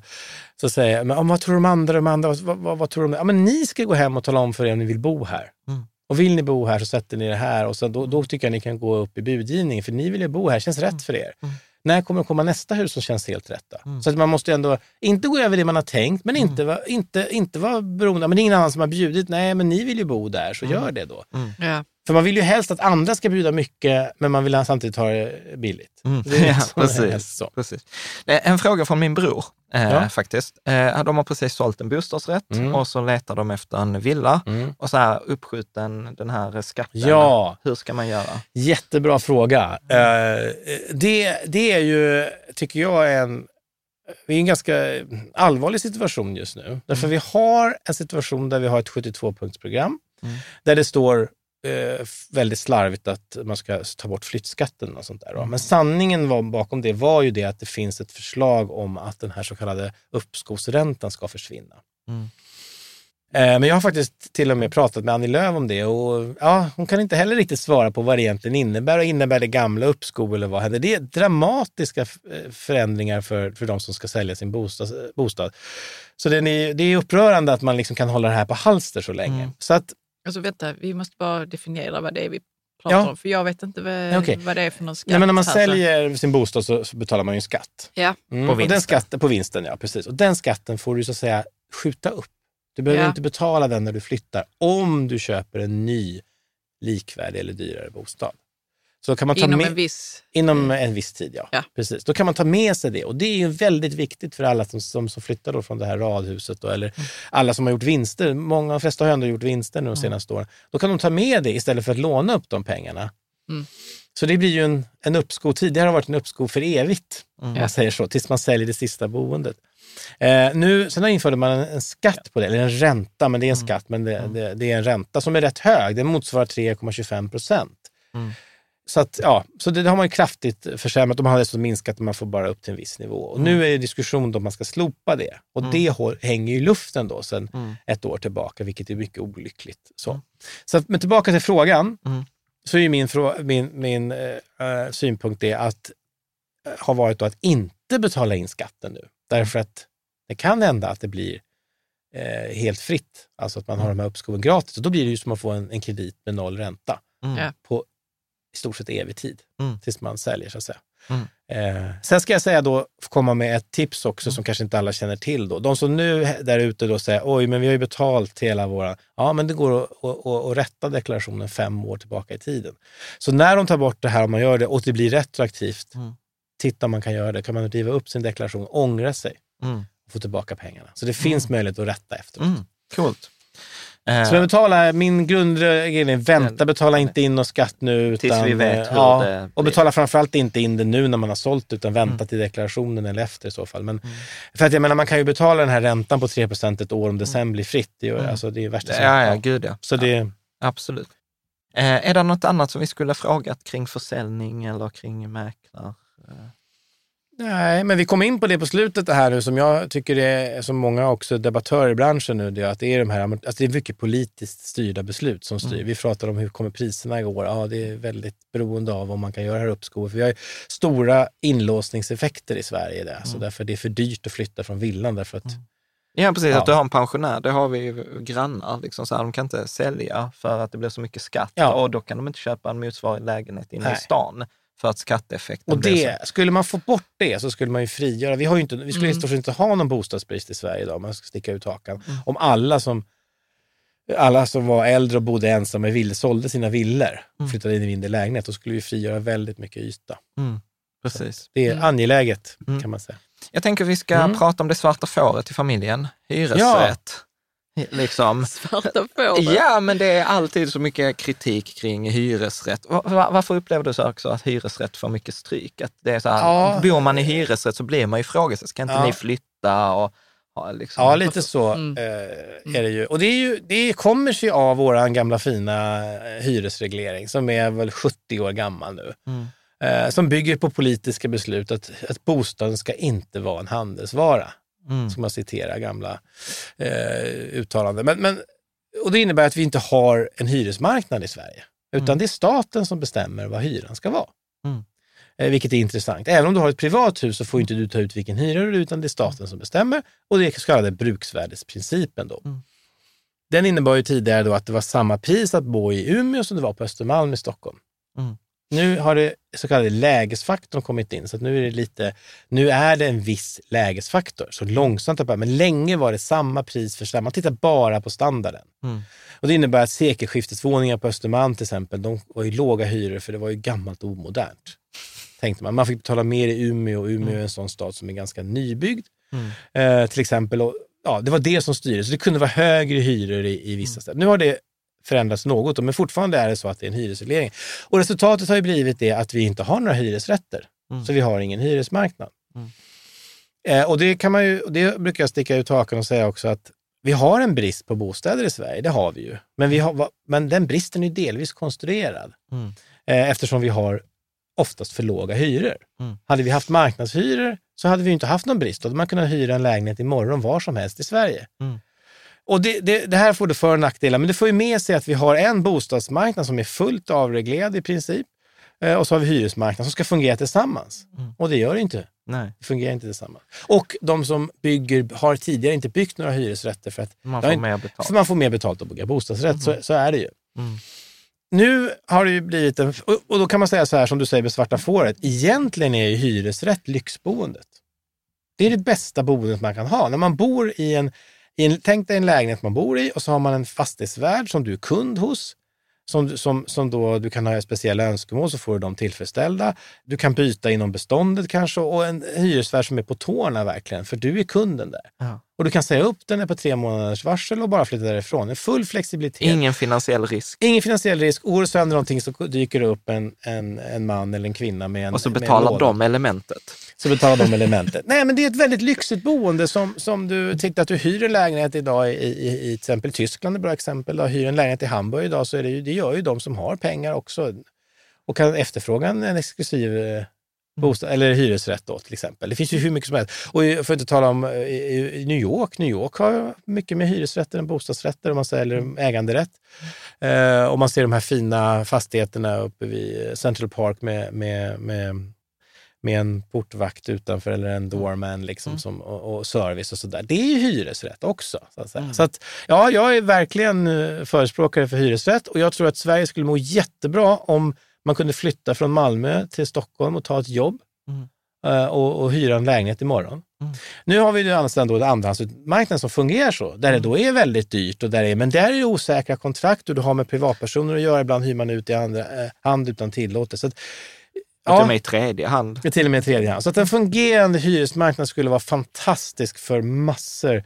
[SPEAKER 2] så säger jag, men, vad tror de andra, de andra vad, vad, vad tror de? Ja, men ni ska gå hem och tala om för er om ni vill bo här.
[SPEAKER 3] Mm.
[SPEAKER 2] Och vill ni bo här så sätter ni det här och så, då, då tycker jag ni kan gå upp i budgivning för ni vill ju bo här, känns rätt för er. När kommer det komma nästa hus som känns helt rätt? Då? Så att man måste ändå, inte gå över det man har tänkt, men inte, vara- inte, inte vara beroende, men det är ingen annan som har bjudit, nej men ni vill ju bo där, så gör det då.
[SPEAKER 4] Ja.
[SPEAKER 2] För man vill ju helst att andra ska bjuda mycket, men man vill samtidigt ha det billigt.
[SPEAKER 3] Mm.
[SPEAKER 2] Det <laughs>
[SPEAKER 3] Ja,
[SPEAKER 2] som helst
[SPEAKER 3] precis. precis. Eh, En fråga från min bror eh,
[SPEAKER 2] Ja.
[SPEAKER 3] faktiskt. Eh, de har precis sålt en bostadsrätt
[SPEAKER 2] Mm.
[SPEAKER 3] och så letar de efter en villa
[SPEAKER 2] Mm.
[SPEAKER 3] och så här uppskjuten den här skatten.
[SPEAKER 2] Ja.
[SPEAKER 3] Hur ska man göra?
[SPEAKER 2] Jättebra fråga. Eh, det, det är ju, tycker jag, en, vi är i en ganska allvarlig situation just nu. Därför vi har en situation där vi har ett 72-punktsprogram
[SPEAKER 3] Mm.
[SPEAKER 2] där det står eh, väldigt slarvigt att man ska ta bort flyttskatten och sånt där. då. Men sanningen var, bakom det var ju det att det finns ett förslag om att den här så kallade uppskovsräntan ska försvinna.
[SPEAKER 3] Mm.
[SPEAKER 2] Eh, Men jag har faktiskt till och med pratat med Annie Lööf om det och ja, hon kan inte heller riktigt svara på vad det egentligen innebär. Och innebär det gamla uppskov eller vad händer? Det är dramatiska eh, förändringar för, för de som ska sälja sin bostad. bostad. Så det är, det är upprörande att man liksom kan hålla det här på halster så länge.
[SPEAKER 3] Mm.
[SPEAKER 2] Så att,
[SPEAKER 4] Alltså vänta, vi måste bara definiera vad det är vi pratar
[SPEAKER 2] Ja.
[SPEAKER 4] om, för jag vet inte vad,
[SPEAKER 2] okej.
[SPEAKER 4] vad det är för någon skatt.
[SPEAKER 2] nej, men när man
[SPEAKER 4] här, så-
[SPEAKER 2] säljer sin bostad så, så betalar man ju en skatt.
[SPEAKER 4] Ja,
[SPEAKER 2] Mm.
[SPEAKER 3] På
[SPEAKER 2] och den
[SPEAKER 3] vinsten.
[SPEAKER 2] skatten, på vinsten, ja precis. Och den skatten får du så att säga skjuta upp. Du behöver
[SPEAKER 4] Ja.
[SPEAKER 2] inte betala den när du flyttar om du köper en ny likvärdig eller dyrare bostad. Så kan man ta
[SPEAKER 4] inom
[SPEAKER 2] med,
[SPEAKER 4] en viss...
[SPEAKER 2] Inom en viss tid, ja.
[SPEAKER 4] Ja.
[SPEAKER 2] Precis. Då kan man ta med sig det. Och det är ju väldigt viktigt för alla som, som, som flyttar då från det här radhuset då, eller alla som har gjort vinster. Många, de flesta har ändå gjort vinster nu de senaste åren. Då kan de ta med det istället för att låna upp de pengarna.
[SPEAKER 4] Mm.
[SPEAKER 2] Så det blir ju en, en uppskov. Tidigare har det varit en uppskov för evigt,
[SPEAKER 4] Ja.
[SPEAKER 2] man säger så, tills man säljer det sista boendet. Eh, nu, sen införde man en, en skatt på det, eller en ränta, men det är en skatt, men det, det, det är en ränta som är rätt hög. Den motsvarar 3,25 procent.
[SPEAKER 3] Mm.
[SPEAKER 2] Så, att, ja, så det, det har man kraftigt försämrat. De har dessutom minskat man får bara upp till en viss nivå. Och nu är det diskussion om man ska slopa det. Och det hår- hänger i luften då sedan
[SPEAKER 3] Mm.
[SPEAKER 2] ett år tillbaka, vilket är mycket olyckligt. Så, så att, men tillbaka till frågan,
[SPEAKER 3] Mm.
[SPEAKER 2] så är min, min, min eh, eh, synpunkt det att eh, har varit att inte betala in skatten nu. Därför att det kan hända att det blir eh, helt fritt, alltså att man har de här uppskoven gratis. Och då blir det ju som att få en, en kredit med noll ränta
[SPEAKER 3] Mm.
[SPEAKER 2] På i stort sett evig tid,
[SPEAKER 3] Mm.
[SPEAKER 2] tills man säljer så att säga.
[SPEAKER 3] Mm.
[SPEAKER 2] Eh, sen ska jag säga då, komma med ett tips också som kanske inte alla känner till. Då. De som nu där ute då säger, oj men vi har ju betalt hela våra... Ja men det går att, att, att, att rätta deklarationen fem år tillbaka i tiden. Så när de tar bort det här, om man gör det och det blir retroaktivt,
[SPEAKER 3] Mm.
[SPEAKER 2] titta om man kan göra det. Kan man riva upp sin deklaration, ångra sig
[SPEAKER 3] Mm.
[SPEAKER 2] och få tillbaka pengarna. Så det finns möjlighet att rätta efteråt.
[SPEAKER 3] Mm. Coolt. Eh,
[SPEAKER 2] Så men betala, min grundregel är vänta, betala inte in någon skatt nu.
[SPEAKER 3] Tills
[SPEAKER 2] Utan,
[SPEAKER 3] vi vet hur
[SPEAKER 2] ja,
[SPEAKER 3] det
[SPEAKER 2] Och
[SPEAKER 3] blir.
[SPEAKER 2] betala framförallt inte in det nu när man har sålt, utan vänta
[SPEAKER 3] Mm.
[SPEAKER 2] till deklarationen eller efter i så fall. Men, För att jag menar, man kan ju betala den här räntan på 3 ett år om det sen blir fritt. Det ju-
[SPEAKER 3] Mm.
[SPEAKER 2] alltså, det är värsta som-
[SPEAKER 3] ja, ja, gud ja.
[SPEAKER 2] Så det,
[SPEAKER 3] Absolut. Eh, är det något annat som vi skulle ha frågat kring försäljning eller kring mäklare?
[SPEAKER 2] Nej, men vi kom in på det på slutet det här nu som jag tycker är, som många också debattörer i branschen nu, det är att det är de här, alltså det är mycket politiskt styrda beslut som styr. Vi pratade om hur kommer priserna igår. Ja, det är väldigt beroende av om man kan göra det här uppskovet. För vi har stora inlåsningseffekter i Sverige där, så därför det är för dyrt att flytta från villan därför att
[SPEAKER 3] Ja, precis.
[SPEAKER 2] Ja.
[SPEAKER 3] Att du har en pensionär, det har vi ju grannar. Liksom så här, de kan inte sälja för att det blir så mycket skatt
[SPEAKER 2] Ja.
[SPEAKER 3] och då kan de inte köpa en motsvarande lägenhet inne i stan för att skatteeffekten
[SPEAKER 2] Och
[SPEAKER 3] blir så.
[SPEAKER 2] det, skulle man få bort det så skulle man ju frigöra. Vi, har ju inte, vi skulle i
[SPEAKER 4] Mm.
[SPEAKER 2] stort sett inte ha någon bostadsbrist i Sverige idag, om man ska sticka ut hakan.
[SPEAKER 3] Mm.
[SPEAKER 2] Om alla som, alla som var äldre och bodde ensamma i villor sålde sina villor och
[SPEAKER 3] Mm.
[SPEAKER 2] flyttade in i mindre lägenhet, då skulle vi frigöra väldigt mycket yta.
[SPEAKER 3] Mm, precis.
[SPEAKER 2] Det är
[SPEAKER 4] Mm.
[SPEAKER 2] angeläget
[SPEAKER 3] Mm.
[SPEAKER 2] kan man säga.
[SPEAKER 3] Jag tänker vi ska
[SPEAKER 2] Mm.
[SPEAKER 3] prata om det svarta fåret i familjen, hyresrätt. <laughs> Liksom.
[SPEAKER 4] Svarta fåret.
[SPEAKER 3] Ja, men det är alltid så mycket kritik kring hyresrätt. Va- va- Varför upplever du så också att hyresrätt får mycket stryk? Att det är så här,
[SPEAKER 2] Ja.
[SPEAKER 3] Bor man i hyresrätt så blir man ju ifrågasatt. Ska inte
[SPEAKER 2] Ja.
[SPEAKER 3] ni flytta? Och, ha liksom,
[SPEAKER 2] Ja, lite så
[SPEAKER 4] Mm.
[SPEAKER 2] eh, är det ju. Och det, är ju, det kommer sig av vår gamla fina eh, hyresreglering som är väl 70 år gammal nu.
[SPEAKER 3] Mm.
[SPEAKER 2] Eh, som bygger på politiska beslut att, att bostaden ska inte vara en handelsvara.
[SPEAKER 3] Mm.
[SPEAKER 2] Ska man citera gamla eh, uttalanden. Men, men, och det innebär att vi inte har en hyresmarknad i Sverige. Utan
[SPEAKER 3] Mm.
[SPEAKER 2] det är staten som bestämmer vad hyran ska vara.
[SPEAKER 3] Mm.
[SPEAKER 2] Eh, vilket är intressant. Även om du har ett privat hus så får inte du ta ut vilken hyra du utan det är staten som bestämmer. Och det är så kallade bruksvärdesprincipen. Då.
[SPEAKER 3] Mm.
[SPEAKER 2] Den innebar ju tidigare då att det var samma pris att bo i Umeå som det var på Östermalm i Stockholm.
[SPEAKER 3] Mm.
[SPEAKER 2] Nu har det så kallade lägesfaktorn kommit in, så nu är det lite, nu är det en viss lägesfaktor. Så långsamt, upp, men länge var det samma pris för samma. Man tittar bara på standarden.
[SPEAKER 3] Mm.
[SPEAKER 2] Och det innebär att sekelskiftesvåningar på Östermalm till exempel, de var ju låga hyror för det var ju gammalt och omodernt. Tänkte man. Man fick betala mer i Umeå och Umeå är en sån stad som är ganska nybyggd.
[SPEAKER 3] Mm.
[SPEAKER 2] Eh, till exempel. Och, ja, det var det som styrde. Så det kunde vara högre hyror i, i vissa städer. Nu har det förändrats något, men fortfarande är det så att det är en hyresreglering. Och resultatet har ju blivit det att vi inte har några hyresrätter.
[SPEAKER 3] Mm.
[SPEAKER 2] Så vi har ingen hyresmarknad.
[SPEAKER 3] Mm.
[SPEAKER 2] Eh, och det, kan man ju, det brukar jag sticka ut hakan och säga också att vi har en brist på bostäder i Sverige, det har vi ju. Men, vi har, men den bristen är delvis konstruerad.
[SPEAKER 3] Mm.
[SPEAKER 2] Eh, eftersom vi har oftast för låga hyror.
[SPEAKER 3] Mm.
[SPEAKER 2] Hade vi haft marknadshyror så hade vi inte haft någon brist. Då hade man kunnat hyra en lägenhet imorgon var som helst i Sverige.
[SPEAKER 3] Mm.
[SPEAKER 2] Och det, det, det här får det för och nackdelar, men det får ju med sig att vi har en bostadsmarknad som är fullt avreglerad i princip. Eh, och så har vi hyresmarknaden som ska fungera tillsammans.
[SPEAKER 3] Mm.
[SPEAKER 2] Och det gör det inte.
[SPEAKER 3] Nej,
[SPEAKER 2] Det fungerar inte tillsammans. Och de som bygger har tidigare inte byggt några hyresrätter för att
[SPEAKER 3] man får
[SPEAKER 2] inte-
[SPEAKER 3] mer betalt.
[SPEAKER 2] för man får mer betalt att bygga bostadsrätt. Så, så är det ju.
[SPEAKER 3] Mm.
[SPEAKER 2] Nu har det ju blivit en... Och, då kan man säga så här som du säger med svarta fåret. Egentligen är ju hyresrätt lyxboendet. Det är det bästa boendet man kan ha. När man bor i en, en... Tänk dig en lägenhet man bor i och så har man en fastighetsvärd som du är kund hos. Som, som, som då du kan ha speciella önskemål så får du dem tillfredsställda. Du kan byta inom beståndet kanske och en hyresvärd som är på tårna verkligen, för du är kunden där.
[SPEAKER 3] Ja.
[SPEAKER 2] Och du kan säga upp den på tre månaders varsel och bara flytta därifrån. En full flexibilitet.
[SPEAKER 3] Ingen finansiell risk.
[SPEAKER 2] Ingen finansiell risk. Går det sönder någonting så dyker det upp en, en, en man eller en kvinna med en
[SPEAKER 3] Och så betalar de elementet.
[SPEAKER 2] Så betalar de elementet. <laughs> Nej, men det är ett väldigt lyxigt boende som, som du tittar att du hyr en lägenhet idag i, i, i till exempel Tyskland, är ett bra exempel. Då. Hyr en lägenhet i Hamburg idag så är det, ju, det gör ju de som har pengar också och kan efterfråga en, en exklusiv eh, bostad, eller hyresrätt då till exempel. Det finns ju hur mycket som helst. Och för att inte tala om eh, New York. New York har mycket mer hyresrätter än bostadsrätter om man säljer äganderätt. Eh, och man ser de här fina fastigheterna uppe vid Central Park med, med, med med en portvakt utanför eller en doorman liksom, som, och, och service och sådär. Det är ju hyresrätt också. Så att, säga. Så att, ja, jag är verkligen eh, förespråkare för hyresrätt och jag tror att Sverige skulle må jättebra om man kunde flytta från Malmö till Stockholm och ta ett jobb
[SPEAKER 3] Mm.
[SPEAKER 2] eh, och, och hyra en lägenhet imorgon. Nu har vi ju en andrahandsmarknad som fungerar så, där det då är väldigt dyrt. Och där är, men där är det osäkra kontrakt och du har med privatpersoner att göra. Ibland hyr man ut i andra eh, hand utan tillåtelse. Ja.
[SPEAKER 3] till och med i tredje hand.
[SPEAKER 2] Till och med tredje hand. Så att en fungerande hyresmarknad skulle vara fantastisk för massor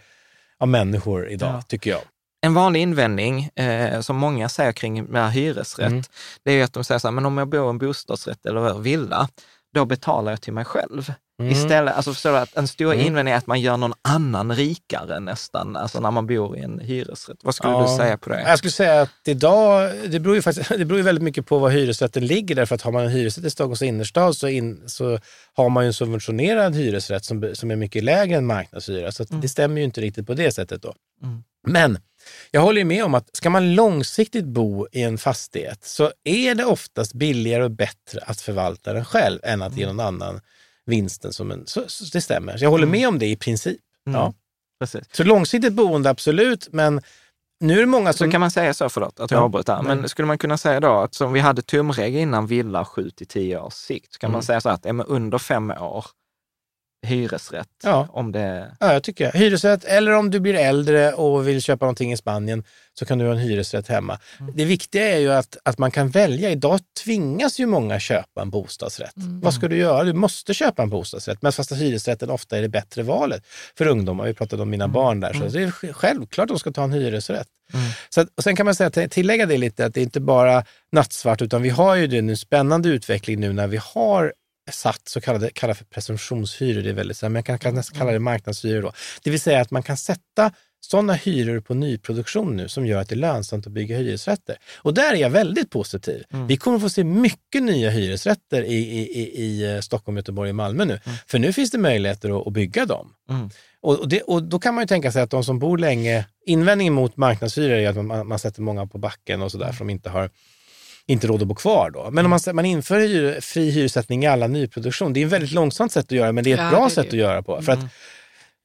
[SPEAKER 2] av människor idag,
[SPEAKER 3] Ja.
[SPEAKER 2] tycker jag.
[SPEAKER 3] En vanlig invändning eh, som många säger kring med hyresrätt,
[SPEAKER 2] Mm.
[SPEAKER 3] det är ju att de säger så här, men om jag bor i en bostadsrätt eller villa, då betalar jag till mig själv.
[SPEAKER 2] Mm.
[SPEAKER 3] Istället, alltså förstår du, att en stor
[SPEAKER 2] Mm.
[SPEAKER 3] invändning är att man gör någon annan rikare nästan, alltså när man bor i en hyresrätt. Vad skulle
[SPEAKER 2] Ja.
[SPEAKER 3] du säga på det?
[SPEAKER 2] Jag skulle säga att idag, det beror ju, faktiskt, <laughs> det beror ju väldigt mycket på var hyresrätten ligger. Därför att har man en hyresrätt i Stockholms innerstad så, in, så har man ju en subventionerad hyresrätt som, som är mycket lägre än marknadshyra. Så att det stämmer ju inte riktigt på det sättet då.
[SPEAKER 3] Mm.
[SPEAKER 2] Men jag håller med om att ska man långsiktigt bo i en fastighet så är det oftast billigare och bättre att förvalta den själv än att ge någon annan vinsten som en... Så, så det stämmer. Så jag håller med om det i princip.
[SPEAKER 3] Mm.
[SPEAKER 2] Ja.
[SPEAKER 3] Precis.
[SPEAKER 2] Så långsiktigt boende, absolut. Men nu är det många som...
[SPEAKER 3] Så kan man säga så, förlåt att jag
[SPEAKER 2] Ja.
[SPEAKER 3] avbröt där, men
[SPEAKER 2] Nej.
[SPEAKER 3] skulle man kunna säga då att som vi hade tumregel innan villa 7 till 10 års sikt, så kan
[SPEAKER 2] Mm.
[SPEAKER 3] man säga så att är man under fem år, hyresrätt,
[SPEAKER 2] Ja.
[SPEAKER 3] om det...
[SPEAKER 2] Ja, jag tycker jag. Hyresrätt, eller om du blir äldre och vill köpa någonting i Spanien så kan du ha en hyresrätt hemma.
[SPEAKER 3] Mm.
[SPEAKER 2] Det viktiga är ju att, att man kan välja. Idag tvingas ju många köpa en bostadsrätt.
[SPEAKER 3] Mm.
[SPEAKER 2] Vad ska du göra? Du måste köpa en bostadsrätt. Men fast hyresrätten ofta är det bättre valet för ungdomar. Vi pratade om mina barn där. Så det är sj- självklart de ska ta en hyresrätt.
[SPEAKER 3] Mm.
[SPEAKER 2] Så att, och sen kan man säga, tillägga det lite, att det är inte bara nattsvart, utan vi har ju det nu spännande utveckling nu när vi har satt så kallade kallar för presumtionshyror. Det är väldigt, men jag kan, kan nästan kalla det marknadshyror. Då. Det vill säga att man kan sätta sådana hyror på nyproduktion nu som gör att det är lönsamt att bygga hyresrätter. Och där är jag väldigt positiv. Vi kommer få se mycket nya hyresrätter i, i, i, i eh, Stockholm, Göteborg och Malmö nu. För nu finns det möjligheter att, att bygga dem.
[SPEAKER 3] Mm.
[SPEAKER 2] Och, och, det, och då kan man ju tänka sig att de som bor länge, invändningen mot marknadshyror är att man, man sätter många på backen och sådär för de inte har inte råd att bo kvar då. Men om man, man inför hyr, fri hyressättning i alla nyproduktion, det är ett väldigt långsamt sätt att göra men det är ett
[SPEAKER 4] Ja,
[SPEAKER 2] bra sätt
[SPEAKER 4] det.
[SPEAKER 2] att göra på. För att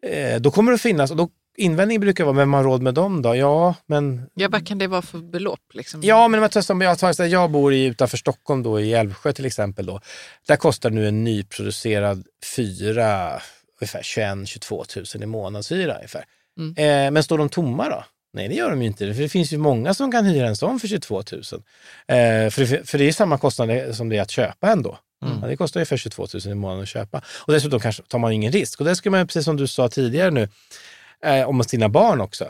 [SPEAKER 2] eh, då kommer det att finnas, och då, invändningen brukar vara, vem har råd med dem då? Ja, men
[SPEAKER 4] Ja, vad kan det vara för belopp? Liksom?
[SPEAKER 2] Ja, men om jag, tar, här, jag bor i, utanför Stockholm, då, i Älvsjö till exempel. Då. Där kostar nu en nyproducerad fyra, ungefär 21-22 000 i månadshyra. Ungefär.
[SPEAKER 4] Mm.
[SPEAKER 2] Eh, men står de tomma då? Nej, det gör de ju inte. För det finns ju många som kan hyra en sån för 22 000. Eh, för, det- för det är samma kostnad som det är att köpa ändå.
[SPEAKER 3] Mm.
[SPEAKER 2] Ja, det kostar ungefär 22 000 i månaden att köpa. Och dessutom kanske tar man ingen risk. Och det ska man, precis som du sa tidigare nu, eh, om sina barn också.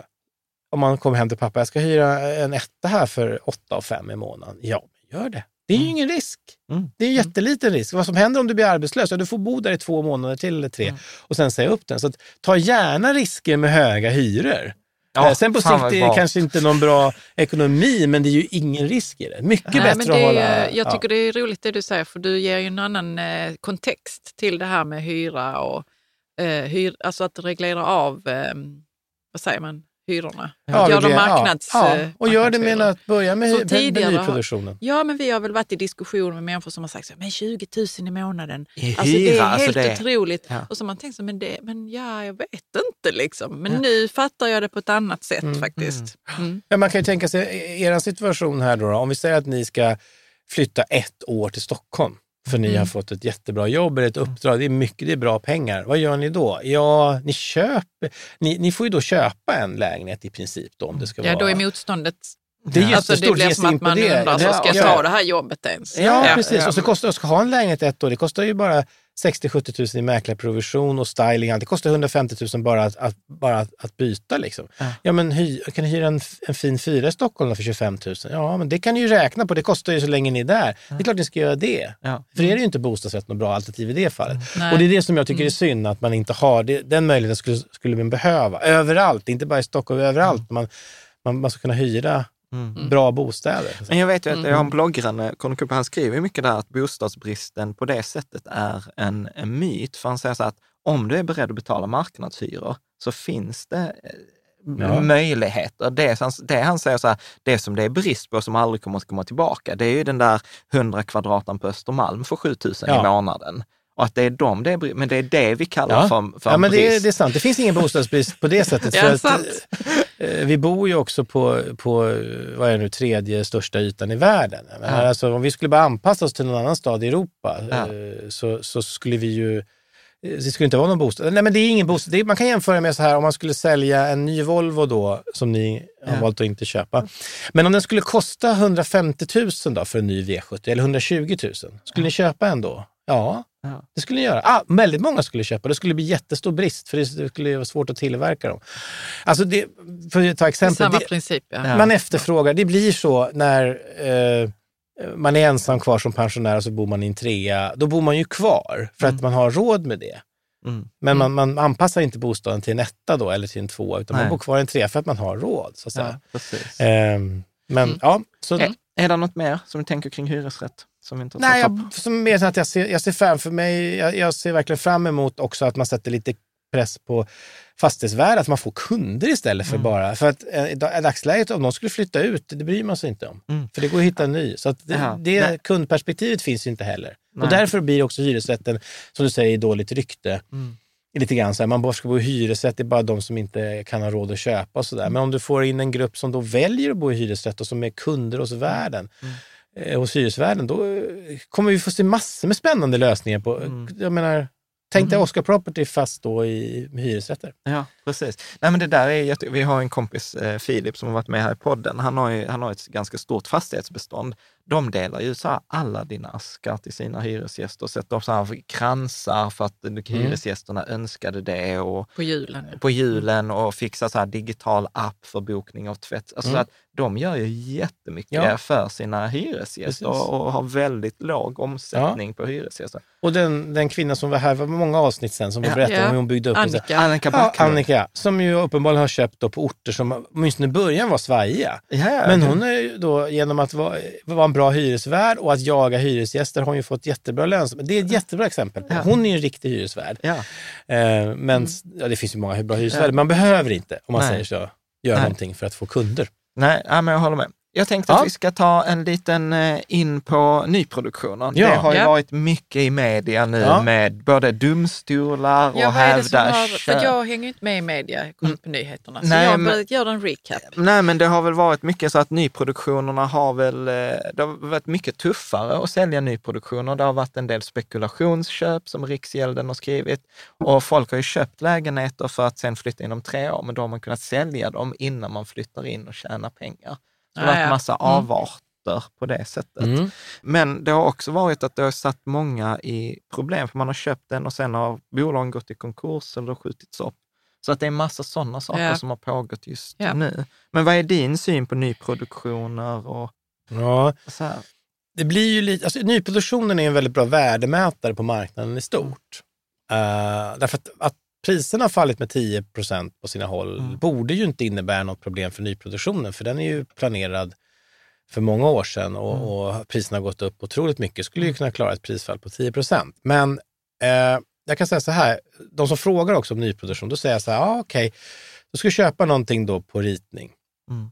[SPEAKER 2] Om man kommer hem till pappa, jag ska hyra en etta här för 8 och 5 i månaden. Ja, gör det. Det är ju ingen risk.
[SPEAKER 3] Mm.
[SPEAKER 2] Det är en jätteliten risk. Vad som händer om du blir arbetslös, ja, du får bo där i två månader till eller tre och sen säga upp den. Så att, ta gärna risker med höga hyror.
[SPEAKER 3] Ja,
[SPEAKER 2] Eh, sen på sikt är det kanske inte någon bra ekonomi, men det är ju ingen risk i det. Mycket
[SPEAKER 4] Nej,
[SPEAKER 2] bättre
[SPEAKER 4] men det
[SPEAKER 2] att
[SPEAKER 4] är,
[SPEAKER 2] hålla...
[SPEAKER 4] ju- jag
[SPEAKER 2] ja.
[SPEAKER 4] tycker det är roligt det du säger, för du ger ju en annan eh, kontext till det här med hyra och eh, hyr, alltså att reglera av, eh, vad säger man, hyrorna.
[SPEAKER 2] Ja,
[SPEAKER 4] Gör
[SPEAKER 2] reglera-
[SPEAKER 4] marknads,
[SPEAKER 2] ja, ja. Och gör det med att börja med,
[SPEAKER 4] Så
[SPEAKER 2] nyproduktionen.
[SPEAKER 4] Ja, men vi har väl varit i diskussioner med människor som har sagt så, men 20 000 i månaden.
[SPEAKER 3] I
[SPEAKER 4] Alltså, det är
[SPEAKER 3] alltså
[SPEAKER 4] helt
[SPEAKER 3] det-
[SPEAKER 4] otroligt.
[SPEAKER 3] Ja.
[SPEAKER 4] Och så har man tänkt så, men, det, men ja, jag vet inte liksom. Men nu fattar jag det på ett annat sätt
[SPEAKER 2] Mm.
[SPEAKER 4] faktiskt. Mm.
[SPEAKER 2] Ja, man kan ju tänka sig er situation här då, då. Om vi säger att ni ska flytta ett år till Stockholm för ni
[SPEAKER 4] Mm.
[SPEAKER 2] har fått ett jättebra jobb eller ett uppdrag. Det är mycket, det är bra pengar. Vad gör ni då? Ja, ni köper. Ni, ni får ju då köpa en lägenhet i princip då om det ska
[SPEAKER 4] Ja,
[SPEAKER 2] vara...
[SPEAKER 4] då är motståndet...
[SPEAKER 2] det är
[SPEAKER 4] Alltså, det blir som att man
[SPEAKER 2] det.
[SPEAKER 4] undrar, så
[SPEAKER 2] Det-
[SPEAKER 4] ska jag
[SPEAKER 2] ja.
[SPEAKER 4] ta det här jobbet ens?
[SPEAKER 2] Ja, precis.
[SPEAKER 4] ja.
[SPEAKER 2] Och så kostar, och ska ha en lägenhet ett år, det kostar ju bara 60-70 000 i mäklarprovision och styling. Det kostar 150 000 bara att, att, bara att, att byta. Liksom. Ja. men hy, kan du hyra en, en fin fyra i Stockholm för 25 000? Ja, men det kan ni ju räkna på. Det kostar ju så länge ni är där. Det är klart ni ska göra det.
[SPEAKER 3] Ja.
[SPEAKER 2] För det är ju inte bostadsrätt något bra alternativ i det fallet.
[SPEAKER 4] Nej.
[SPEAKER 2] Och det är det som jag tycker är synd, att man inte har det. Den möjligheten skulle, skulle man behöva. Överallt, inte bara i Stockholm, överallt. Man, man, man ska kunna hyra bra bostäder.
[SPEAKER 3] Men jag vet ju att
[SPEAKER 4] Mm.
[SPEAKER 3] jag har en bloggare, Conny Kuppe, han skriver mycket där att bostadsbristen på det sättet är en, en myt. För han säger så att om du är beredd att betala marknadshyror så finns det eh,
[SPEAKER 2] Ja.
[SPEAKER 3] möjligheter. Det, han, det han säger så här, det som det är brist på som aldrig kommer att komma tillbaka, det är ju den där 100 kvadraten på Östermalm för 7000
[SPEAKER 2] Ja.
[SPEAKER 3] i månaden. Och att det är dem, det är, men det är det vi kallar
[SPEAKER 2] Ja,
[SPEAKER 3] för, för
[SPEAKER 2] ja
[SPEAKER 3] en
[SPEAKER 2] men det är,
[SPEAKER 3] brist.
[SPEAKER 2] det är sant. Det finns ingen bostadsbrist på det <laughs> sättet.
[SPEAKER 4] Ja,
[SPEAKER 2] för att,
[SPEAKER 4] sant.
[SPEAKER 2] eh, vi bor ju också på, på eh, vad är nu, tredje största ytan i världen. Jag menar,
[SPEAKER 3] Ja.
[SPEAKER 2] alltså, om vi skulle bara anpassa oss till någon annan stad i Europa
[SPEAKER 3] Ja.
[SPEAKER 2] eh, så, så skulle vi ju det skulle inte vara någon bostad. Nej, men det är ingen bostad. Det är, man kan jämföra med så här, om man skulle sälja en ny Volvo då, som ni har
[SPEAKER 3] Ja.
[SPEAKER 2] valt att inte köpa. Men om den skulle kosta 150 000 då för en ny V70, eller 120 000, skulle ni köpa en då? Ja,
[SPEAKER 3] Ja.
[SPEAKER 2] det skulle ni göra. Ah, väldigt många skulle köpa. Det skulle bli jättestor brist, för det skulle vara svårt att tillverka dem. Alltså det, för att ta
[SPEAKER 4] Det är
[SPEAKER 2] exempel.
[SPEAKER 4] samma
[SPEAKER 2] det-
[SPEAKER 4] princip. Ja.
[SPEAKER 2] Man efterfrågar, det blir så när eh, man är ensam kvar som pensionär och så bor man i en trea. Då bor man ju kvar för att man har råd med det.
[SPEAKER 3] Mm.
[SPEAKER 2] Men man, man anpassar inte bostaden till en etta då, eller till en tvåa, utan
[SPEAKER 3] Nej.
[SPEAKER 2] man bor kvar i en trea för att man har råd. Så att
[SPEAKER 3] Ja.
[SPEAKER 2] Ehm, men ja, så...
[SPEAKER 3] Är, det något mer som du tänker kring hyresrätt? Som inte
[SPEAKER 2] Nej, jag, som mer så att jag ser, jag ser framför mig, jag, jag ser verkligen fram emot också att man sätter lite press på fastighetsvärdet, att man får kunder istället för bara... För att eh, i dag- i dagsläget, om de skulle flytta ut, det bryr man sig inte om.
[SPEAKER 3] Mm.
[SPEAKER 2] För det går att hitta en ny. Så det, det kundperspektivet finns ju inte heller.
[SPEAKER 3] Nej.
[SPEAKER 2] Och därför blir också hyresrätten, som du säger, i dåligt rykte.
[SPEAKER 3] Mm.
[SPEAKER 2] Lite grann så här, man bara ska bo i hyresrätt, det är bara de som inte kan ha råd att köpa och sådär. Men om du får in en grupp som då väljer att bo i hyresrätt och som är kunder hos världen, eh, hos hyresvärden, då eh, kommer vi få se massor med spännande lösningar på, jag menar, tänk dig Oscar Property fast då i hyresrätter.
[SPEAKER 3] Ja, precis. Nej, men det där är jätte... Vi har en kompis, eh, Filip, som har varit med här i podden. Han har, ju, han har ett ganska stort fastighetsbestånd. De delar ju så här alla dina askar till sina hyresgäster och sätter upp så här kransar för att hyresgästerna önskade det och
[SPEAKER 4] På julen.
[SPEAKER 3] på julen och fixar så här digital app för bokning av tvätt. Alltså så att de gör ju jättemycket
[SPEAKER 2] Ja.
[SPEAKER 3] för sina hyresgäster och, och har väldigt låg omsättning på hyresgäster.
[SPEAKER 2] Och den, den kvinna som var här för många avsnitt sen, som vi
[SPEAKER 3] Ja.
[SPEAKER 2] berättade om
[SPEAKER 4] Ja.
[SPEAKER 2] hur hon byggde upp. och så-
[SPEAKER 4] Annika.
[SPEAKER 3] Annika
[SPEAKER 2] Ja. Annika, som ju uppenbarligen har köpt då på orter som åtminstone i början var svajiga.
[SPEAKER 3] Ja, ja,
[SPEAKER 2] Men
[SPEAKER 3] ja.
[SPEAKER 2] hon är ju då, genom att vara, vara en bra hyresvärd och att jaga hyresgäster, har hon ju fått jättebra lönsamhet. Det är ett jättebra exempel. på.
[SPEAKER 3] Ja.
[SPEAKER 2] Hon är ju en riktig hyresvärd.
[SPEAKER 3] Ja.
[SPEAKER 2] Eh, men ja, det finns ju många bra hyresvärdar. Man behöver inte, om man
[SPEAKER 3] Nej.
[SPEAKER 2] säger så, göra
[SPEAKER 3] Nej.
[SPEAKER 2] någonting för att få kunder.
[SPEAKER 3] Nej, ja, men jag håller med. Jag tänkte
[SPEAKER 2] Ja.
[SPEAKER 3] att vi ska ta en liten eh, in på nyproduktionen.
[SPEAKER 2] Ja.
[SPEAKER 3] Det har ju
[SPEAKER 4] Ja.
[SPEAKER 3] varit mycket i media nu
[SPEAKER 2] Ja.
[SPEAKER 3] med både domstolar och
[SPEAKER 4] Ja,
[SPEAKER 3] hävda
[SPEAKER 4] för jag hänger inte med i media, jag kollar på nyheterna. Så
[SPEAKER 3] Nej,
[SPEAKER 4] jag
[SPEAKER 3] men-
[SPEAKER 4] men... gör en recap.
[SPEAKER 3] Nej, men det har väl varit mycket så att nyproduktionerna har väl, eh, det har varit mycket tuffare att sälja nyproduktioner. Det har varit en del spekulationsköp som Riksgälden har skrivit och folk har ju köpt lägenheter för att sen flytta in om tre år, men då har man kunnat sälja dem innan man flyttar in och tjänar pengar. Så det har varit massa avarter på det sättet.
[SPEAKER 2] Mm.
[SPEAKER 3] Men det har också varit att det har satt många i problem, för man har köpt den och sen har bolagen gått i konkurs eller skjutits upp. Så att det är massa sådana saker
[SPEAKER 4] Ja.
[SPEAKER 3] som har pågått just
[SPEAKER 4] Ja.
[SPEAKER 3] nu. Men vad är din syn på nyproduktioner och
[SPEAKER 2] Ja,
[SPEAKER 3] så här?
[SPEAKER 2] det blir ju lite, alltså, nyproduktionen är en väldigt bra värdemätare på marknaden i stort. Eh, därför att, att priserna har fallit med 10 procent på sina håll
[SPEAKER 3] Mm.
[SPEAKER 2] borde ju inte innebära något problem för nyproduktionen, för den är ju planerad för många år sedan och,
[SPEAKER 3] Mm.
[SPEAKER 2] och priserna har gått upp otroligt mycket. Skulle ju kunna klara ett prisfall på 10 procent. Men eh, jag kan säga så här, de som frågar också om nyproduktion, då säger jag så här, ah, okej, du ska köpa någonting då på ritning.
[SPEAKER 3] Mm.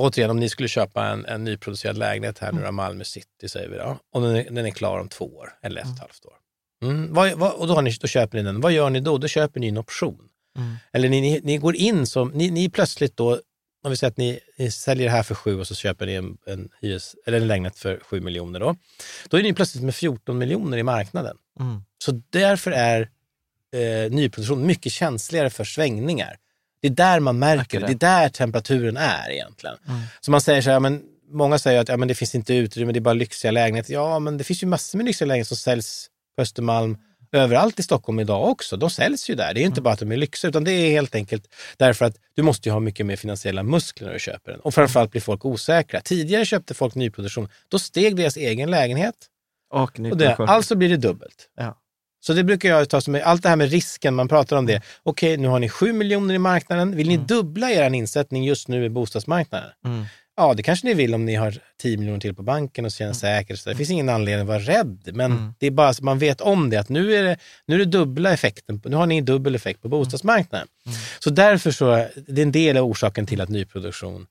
[SPEAKER 2] Återigen, om ni skulle köpa en, en nyproducerad lägenhet här nu då, Malmö city, säger vi då, och den är, den är klar om två år eller ett och ett halvt år. Mm. Vad, vad, och då, har ni, då köper ni den. Vad gör ni då? Då köper ni en option.
[SPEAKER 3] Mm.
[SPEAKER 2] Eller ni, ni, ni går in som, ni, ni plötsligt då, om vi säger att ni, ni säljer det här för sju och så köper ni en, en, hyres, eller en lägenhet för sju miljoner då. Då är ni plötsligt med 14 miljoner i marknaden.
[SPEAKER 3] Mm.
[SPEAKER 2] Så därför är eh, nyproduktion mycket känsligare för svängningar. Det är där man märker
[SPEAKER 3] Märker
[SPEAKER 2] det.
[SPEAKER 3] det.
[SPEAKER 2] Det är där temperaturen är egentligen.
[SPEAKER 3] Mm.
[SPEAKER 2] Så man säger så här, men många säger att ja, men det finns inte utrymme, det är bara lyxiga lägenheter. Ja, men det finns ju massor med lyxiga lägenheter som säljs på Östermalm överallt i Stockholm idag också. De säljs ju där. Det är inte bara att de är lyxiga, utan det är helt enkelt därför att du måste ju ha mycket mer finansiella muskler när du köper den. Och framförallt blir folk osäkra. Tidigare köpte folk nyproduktion, då steg deras egen lägenhet
[SPEAKER 3] Och
[SPEAKER 2] och det, alltså blir det dubbelt.
[SPEAKER 3] Ja.
[SPEAKER 2] Så det brukar jag ta som, allt det här med risken, man pratar om det. Okej, nu har ni 7 miljoner i marknaden. Vill ni dubbla er insättning just nu i bostadsmarknaden?
[SPEAKER 3] Mm.
[SPEAKER 2] Ja, det kanske ni vill om ni har 10 miljoner till på banken och känner säkert. Så det finns ingen anledning att vara rädd. Men
[SPEAKER 3] Mm.
[SPEAKER 2] det är bara så man vet om det, att nu är det, nu är det dubbla effekten. Nu har ni dubbel effekt på bostadsmarknaden. Så därför så, det är en del av orsaken till att nyproduktion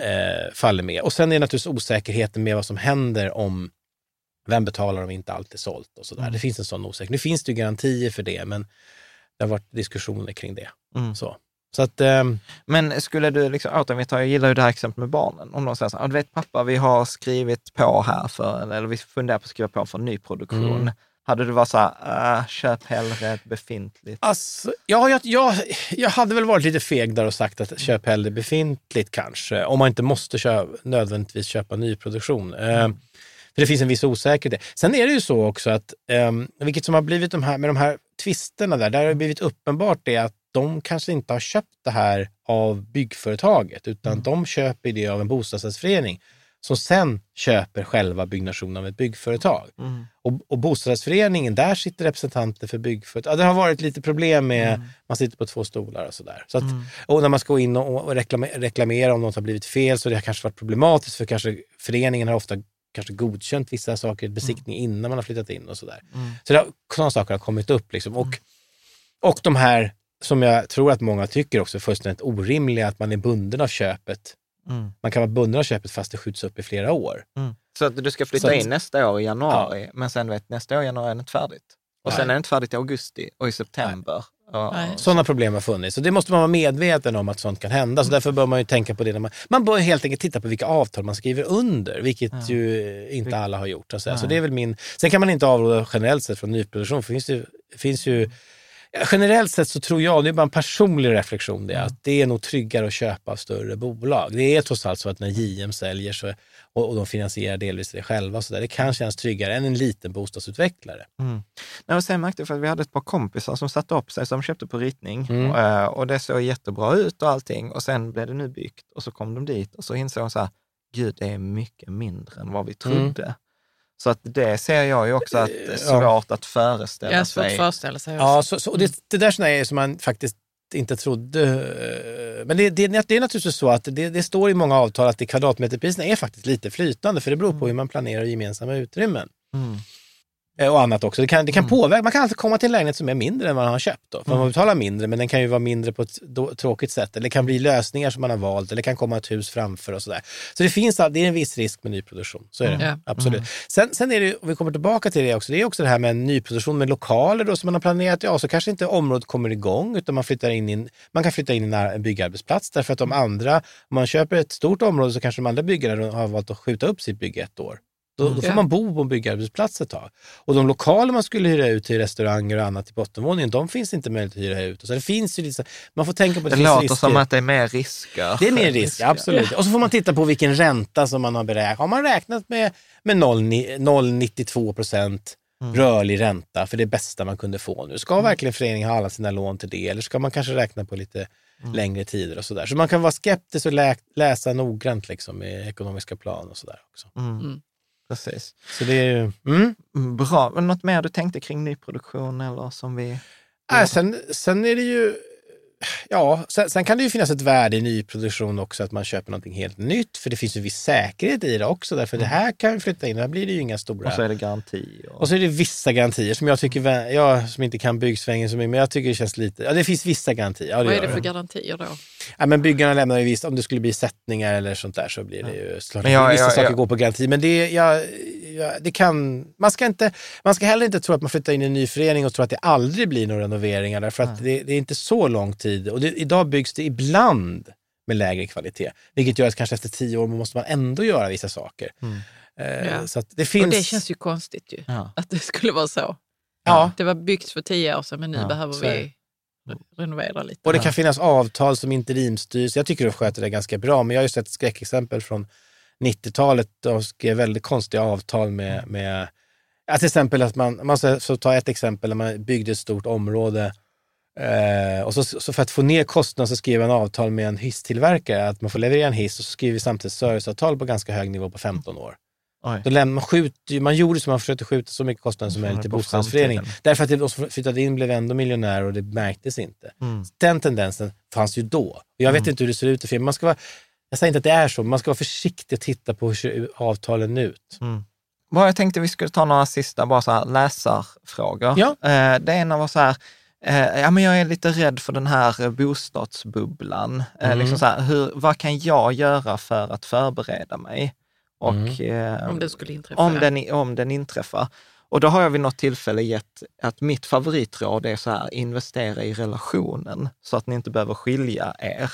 [SPEAKER 2] eh, faller med. Och sen är det naturligtvis osäkerheten med vad som händer om vem betalar om inte allt är sålt och sådär. Det finns en sån osäkerhet. Nu finns det ju garantier för det, men det har varit diskussioner kring det.
[SPEAKER 3] Mm.
[SPEAKER 2] Så, så att, ehm,
[SPEAKER 3] Men skulle du, liksom, återigen, jag gillar ju det här exemplet med barnen. Om de säger så här, "Ah, du vet pappa, vi har skrivit på här för, eller vi funderar på att skriva på för nyproduktion.
[SPEAKER 2] Mm.
[SPEAKER 3] Hade du varit så här, äh, köp hellre ett befintligt?
[SPEAKER 2] Alltså, ja, jag, jag, jag hade väl varit lite feg där och sagt att köp hellre befintligt kanske, om man inte måste köpa, nödvändigtvis köpa nyproduktion. Eh, för det finns en viss osäkerhet. Sen är det ju så också att, eh, vilket som har blivit de här, med de här tvisterna där, där har det blivit uppenbart det att de kanske inte har köpt det här av byggföretaget, utan de köper det av en bostadsrättsförening som sen köper själva byggnationen av ett byggföretag. Och, och bostadsrättsföreningen, där sitter representanter för byggföretag. Ja, det har varit lite problem med, man sitter på två stolar och sådär. Så att, Och när man ska gå in och, och reklamera, reklamera om något har blivit fel så det har kanske varit problematiskt för kanske föreningen har ofta kanske godkänt vissa saker, besiktning innan man har flyttat in och sådär. Så det har, sådana saker har kommit upp. Liksom. Och, och de här, som jag tror att många tycker också är fullständigt orimliga, att man är bunden av köpet.
[SPEAKER 3] Mm.
[SPEAKER 2] Man kan vara bunden av köpet fast det skjuts upp i flera år.
[SPEAKER 3] Så att du ska flytta
[SPEAKER 2] att-
[SPEAKER 3] in nästa år i januari, men sen vet nästa år i januari är det inte färdigt. Och sen
[SPEAKER 2] Nej.
[SPEAKER 3] är det inte färdigt i augusti och i september. Och,
[SPEAKER 4] Nej.
[SPEAKER 2] Sådana problem har funnits och det måste man vara medveten om att sånt kan hända. Så därför bör man ju tänka på det. När man, man bör helt enkelt titta på vilka avtal man skriver under, vilket ju inte alla har gjort. Så, det är väl min... Sen kan man inte avråda generellt sett från nyproduktion. För det finns ju, finns ju, ja, generellt sett så tror jag, det är bara en personlig reflektion, det, att det är nog tryggare att köpa större bolag. Det är trots allt så att när JM säljer så, och, och de finansierar delvis det själva, så där, det kan kännas tryggare än en liten bostadsutvecklare.
[SPEAKER 3] Nej, och sen märkte jag för att vi hade ett par kompisar som satte upp sig, som köpte på ritning.
[SPEAKER 2] Mm.
[SPEAKER 3] Eh, Och det såg jättebra ut och allting. Och sen blev det nu byggt och så kom de dit och så insåg de så här, gud det är mycket mindre än vad vi trodde. Så att det ser jag ju också att det är svårt att föreställa
[SPEAKER 4] har svårt att
[SPEAKER 3] sig.
[SPEAKER 4] föreställa sig också.
[SPEAKER 2] Ja, så, så, och det, det där är som man faktiskt inte trodde. eh, Men det, det, det är naturligtvis så att det, det står i många avtal att det kvadratmeterpriserna är faktiskt lite flytande, för det beror på hur man planerar gemensamma utrymmen.
[SPEAKER 3] Mm.
[SPEAKER 2] Eh, Och annat också. Det kan, det kan påverka. Man kan alltid komma till en lägenhet som är mindre än vad man har köpt. Då. För Man betalar mindre, men den kan ju vara mindre på ett tråkigt sätt. Eller det kan bli lösningar som man har valt, eller det kan komma ett hus framför och sådär. Så det finns det är en viss risk med nyproduktion. Så är det.
[SPEAKER 4] Ja.
[SPEAKER 2] Absolut. Sen, sen är det, och vi kommer tillbaka till det också, det är också det här med nyproduktion med lokaler då, som man har planerat. Ja, så kanske inte området kommer igång, utan man, flyttar in i en, man kan flytta in i en ar- en byggarbetsplats. Därför att de andra, om man köper ett stort område så kanske de andra byggare har valt att skjuta upp sitt bygge ett år. Då, då får man bo på en byggarbetsplats ett tag. Och de lokaler man skulle hyra ut till restauranger och annat i bottenvåningen, de finns inte möjligt att hyra ut. Så det finns ju lite, man får tänka på att
[SPEAKER 3] Det
[SPEAKER 2] det finns
[SPEAKER 3] låter
[SPEAKER 2] risker.
[SPEAKER 3] som att det är mer risker.
[SPEAKER 2] Det är mer risk, absolut. Och så får man titta på vilken ränta som man har beräknat. Har man räknat med, med 0,ni- 0,92 procent rörlig ränta för det bästa man kunde få nu? Ska verkligen föreningen ha alla sina lån till det eller ska man kanske räkna på lite längre tider och sådär? Så man kan vara skeptisk och lä läsa noggrant liksom i ekonomiska plan och sådär också.
[SPEAKER 3] Precis.
[SPEAKER 2] Så det är ju... Mm.
[SPEAKER 3] Bra. Men Något mer du tänkte kring nyproduktion eller som vi...
[SPEAKER 2] Äh, sen, sen är det ju... Ja, sen, sen kan det ju finnas ett värde i nyproduktion också, att man köper någonting helt nytt. För det finns ju viss säkerhet i det också, därför det här kan vi flytta in, här blir det ju inga stora...
[SPEAKER 3] Och så är det garanti. Och...
[SPEAKER 2] Och så är det vissa garantier som jag tycker, jag som inte kan byggsvängen så mycket, men jag tycker det känns lite, ja det finns vissa garantier. Ja,
[SPEAKER 4] Vad är det för garantier då?
[SPEAKER 2] Ja, men byggarna lämnar ju visst, om det skulle bli sättningar eller sånt där så blir det ju klart,
[SPEAKER 3] Men jag-
[SPEAKER 2] vissa
[SPEAKER 3] jag-
[SPEAKER 2] saker
[SPEAKER 3] jag-
[SPEAKER 2] går på garanti. Men det, ja, ja, det kan, man ska inte, man ska heller inte tro att man flyttar in i en ny förening och tro att det aldrig blir några renoveringar, därför att det, det är inte så lång tid. Och det, idag byggs det ibland med lägre kvalitet, vilket gör att kanske efter tio år måste man ändå göra vissa saker. Eh,
[SPEAKER 4] Ja.
[SPEAKER 2] Så att det finns...
[SPEAKER 4] Och det känns ju konstigt ju,
[SPEAKER 3] Ja.
[SPEAKER 4] att det skulle vara så.
[SPEAKER 2] Ja.
[SPEAKER 4] Det var byggt för tio år sedan, men nu
[SPEAKER 3] Ja,
[SPEAKER 4] behöver vi renovera lite.
[SPEAKER 2] Och det kan finnas avtal som interimstyrs. Jag tycker de sköter det ganska bra, men jag har ju sett skräckexempel från 90-talet. De skrev väldigt konstiga avtal med, med ja, till exempel att man, man ska så ta ett exempel, när man byggde ett stort område eh, och så, så för att få ner kostnaden så skrev man avtal med en hisstillverkare att man får leverera en hiss och så skriver vi samtidigt serviceavtal på ganska hög nivå på 15 år.
[SPEAKER 3] Oj.
[SPEAKER 2] Då lämnar, man, skjuter, ju- man gjorde så man försökte skjuta så mycket kostnader som
[SPEAKER 3] Mm,
[SPEAKER 2] möjligt till bostadsföreningen. Därför att de som flyttade in blev ändå miljonärer och det märktes inte. Den tendensen fanns ju då. Jag vet inte hur det ser ut i firman. Man ska vara, jag säger inte att det är så, men man ska vara försiktig och titta på hur ser avtalen ut.
[SPEAKER 3] Bara jag tänkte vi skulle ta några sista bara så här läsarfrågor.
[SPEAKER 2] Ja.
[SPEAKER 3] Eh, det ena var så här, eh, ja men jag är lite rädd för den här bostadsbubblan. Eh,
[SPEAKER 2] Mm.
[SPEAKER 3] liksom så här, hur, vad kan jag göra för att förbereda mig? Och, eh,
[SPEAKER 4] Om det skulle inträffa.
[SPEAKER 3] om, den, om den inträffar. Och då har jag vid något tillfälle gett att mitt favoritråd är så här, investera i relationen så att ni inte behöver skilja er.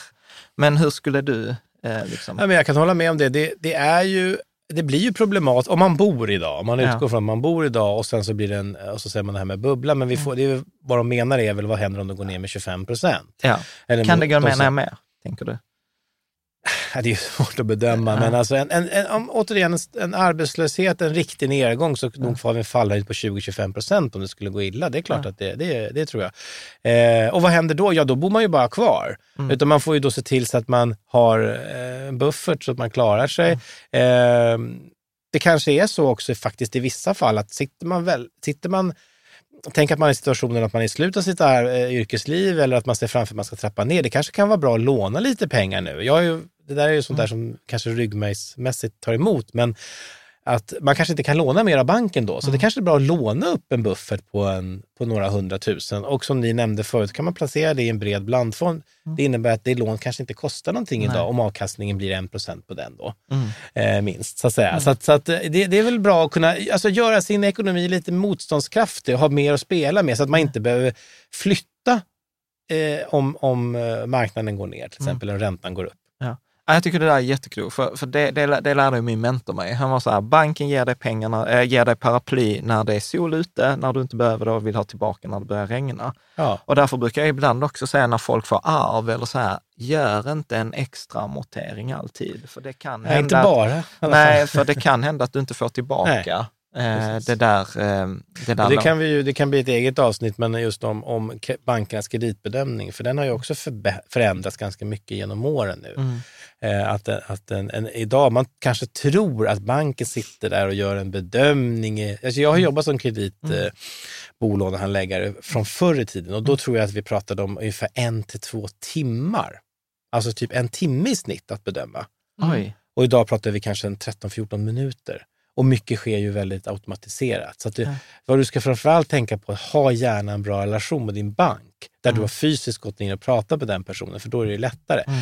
[SPEAKER 3] Men hur skulle du eh, liksom...
[SPEAKER 2] Ja, men jag kan hålla med om det. Det, det är ju det blir ju problematiskt om man bor idag. Om man
[SPEAKER 3] Ja.
[SPEAKER 2] utgår från att man bor idag och sen så blir det en, och så säger man det här med bubbla. Men vi får, det är, ju- vad de menar är väl vad händer om det går ner med 25 procent?
[SPEAKER 3] Ja.
[SPEAKER 2] Eller
[SPEAKER 3] Kan det gå
[SPEAKER 2] de
[SPEAKER 3] ner mer, tänker du?
[SPEAKER 2] Det är svårt att bedöma,
[SPEAKER 3] Ja.
[SPEAKER 2] men alltså en, en, en, om, återigen, en, arbetslöshet, en riktig nedgång, så nog får vi en fallhöjd på 20-25 procent om det skulle gå illa. Det är klart
[SPEAKER 3] Ja.
[SPEAKER 2] att det, det, det tror jag. Eh, och vad händer då? Ja, då bor man ju bara kvar.
[SPEAKER 3] Mm.
[SPEAKER 2] Utan man får ju då se till så att man har eh, en buffert så att man klarar sig. Eh, det kanske är så också faktiskt i vissa fall att sitter man väl, sitter man Tänk att man är i situationen att man är i slutet av sitt här, eh, yrkesliv eller att man ser framför att man ska trappa ner. Det kanske kan vara bra att låna lite pengar nu. Jag är ju, det där är ju sånt där som kanske ryggmärgsmässigt tar emot, men att man kanske inte kan låna mer av banken då. Så det kanske är bra att låna upp en buffert på, en, på några hundratusen. Och som ni nämnde förut kan man placera det i en bred blandfond. Det innebär att det lån kanske inte kostar någonting
[SPEAKER 3] Nej.
[SPEAKER 2] idag om avkastningen blir 1% på den då
[SPEAKER 3] Mm.
[SPEAKER 2] eh, minst. Så att, säga. Så att, så att eh, det, det är väl bra att kunna alltså, göra sin ekonomi lite motståndskraftig och ha mer att spela med så att man inte behöver flytta eh, om, om eh, marknaden går ner till exempel, och räntan går upp.
[SPEAKER 3] Ja, jag tycker det där är jätteklokt, för, för det, det, det lärde min mentor mig. Han var så här, banken ger dig pengarna, äh, ger dig paraply när det är sol ute, när du inte behöver det och vill ha tillbaka när det börjar regna.
[SPEAKER 2] Ja.
[SPEAKER 3] Och därför brukar jag ibland också säga när folk får arv eller så här, gör inte en extra amortering alltid. För det kan
[SPEAKER 2] Nej, inte
[SPEAKER 3] hända
[SPEAKER 2] bara. i alla
[SPEAKER 3] Nej, för det kan hända att du inte får tillbaka eh, det där. Eh, det där
[SPEAKER 2] det, kan vi ju, det kan bli ett eget avsnitt, men just om, om bankernas kreditbedömning, för den har ju också förändrats ganska mycket genom åren nu.
[SPEAKER 3] Mm.
[SPEAKER 2] Eh, att att en, en, idag, man kanske tror att banken sitter där och gör en bedömning. i- Alltså jag har jobbat som kreditbolånehandläggare eh, bolånehandläggare från förr i tiden och då tror jag att vi pratade om ungefär en till två timmar. Alltså typ en timme i snitt att bedöma.
[SPEAKER 3] Oj.
[SPEAKER 2] Och idag pratar vi kanske en 13-14 minuter. Och mycket sker ju väldigt automatiserat. Så att du,
[SPEAKER 3] Ja.
[SPEAKER 2] vad du ska framförallt tänka på, ha gärna en bra relation med din bank. Där
[SPEAKER 3] Mm.
[SPEAKER 2] du har fysiskt gått in och pratat med den personen, för då är det lättare.
[SPEAKER 3] Mm.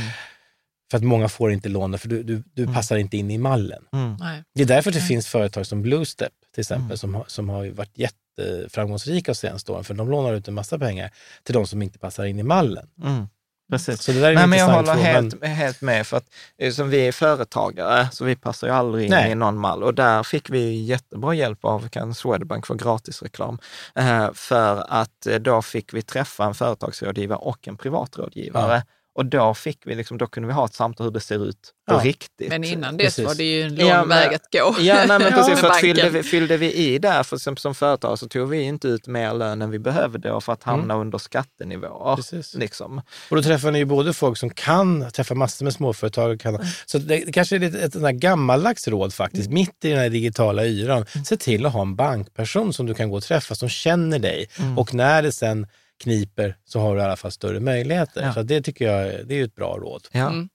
[SPEAKER 2] För att många får inte låna, för du, du, du
[SPEAKER 3] Mm.
[SPEAKER 2] passar inte in i mallen.
[SPEAKER 3] Mm.
[SPEAKER 2] Det är därför det
[SPEAKER 4] Mm.
[SPEAKER 2] finns företag som Bluestep till exempel,
[SPEAKER 3] Mm.
[SPEAKER 2] som, har, som har ju varit jätteframgångsrika de senaste åren, för de lånar ut en massa pengar till de som inte passar in i mallen.
[SPEAKER 3] Mm. Precis.
[SPEAKER 2] Så det där är
[SPEAKER 3] Nej, men jag håller
[SPEAKER 2] fråga,
[SPEAKER 3] helt, helt med, för att eh, som vi är företagare, så vi passar ju aldrig in
[SPEAKER 2] Nej.
[SPEAKER 3] i någon mall. Och där fick vi jättebra hjälp av kan Swedbank för gratisreklam. Eh, för att eh, då fick vi träffa en företagsrådgivare och en privatrådgivare. Och då fick vi liksom, då kunde vi ha ett samtal hur det ser ut på
[SPEAKER 2] Ja.
[SPEAKER 3] riktigt.
[SPEAKER 4] Men innan dess
[SPEAKER 2] Precis.
[SPEAKER 4] var det ju en lång
[SPEAKER 3] Ja, men-
[SPEAKER 4] väg att gå.
[SPEAKER 3] Ja, nej, men <laughs> precis. För fyllde, vi, fyllde vi i där, för som, som företag så tog vi inte ut mer lön än vi behövde för att hamna under skattenivåer.
[SPEAKER 2] Precis.
[SPEAKER 3] Liksom.
[SPEAKER 2] Och då träffar ni ju både folk som kan träffa massor med småföretag. och Kan, så det, det kanske är lite ett sånt där gammaldags råd faktiskt, mitt i den här digitala yran. Se till att ha en bankperson som du kan gå och träffa, som känner dig. Och när det sen kniper så har du i alla fall större möjligheter.
[SPEAKER 3] Ja.
[SPEAKER 2] Så det tycker jag det är ett bra råd.
[SPEAKER 3] Ja.
[SPEAKER 4] Mm.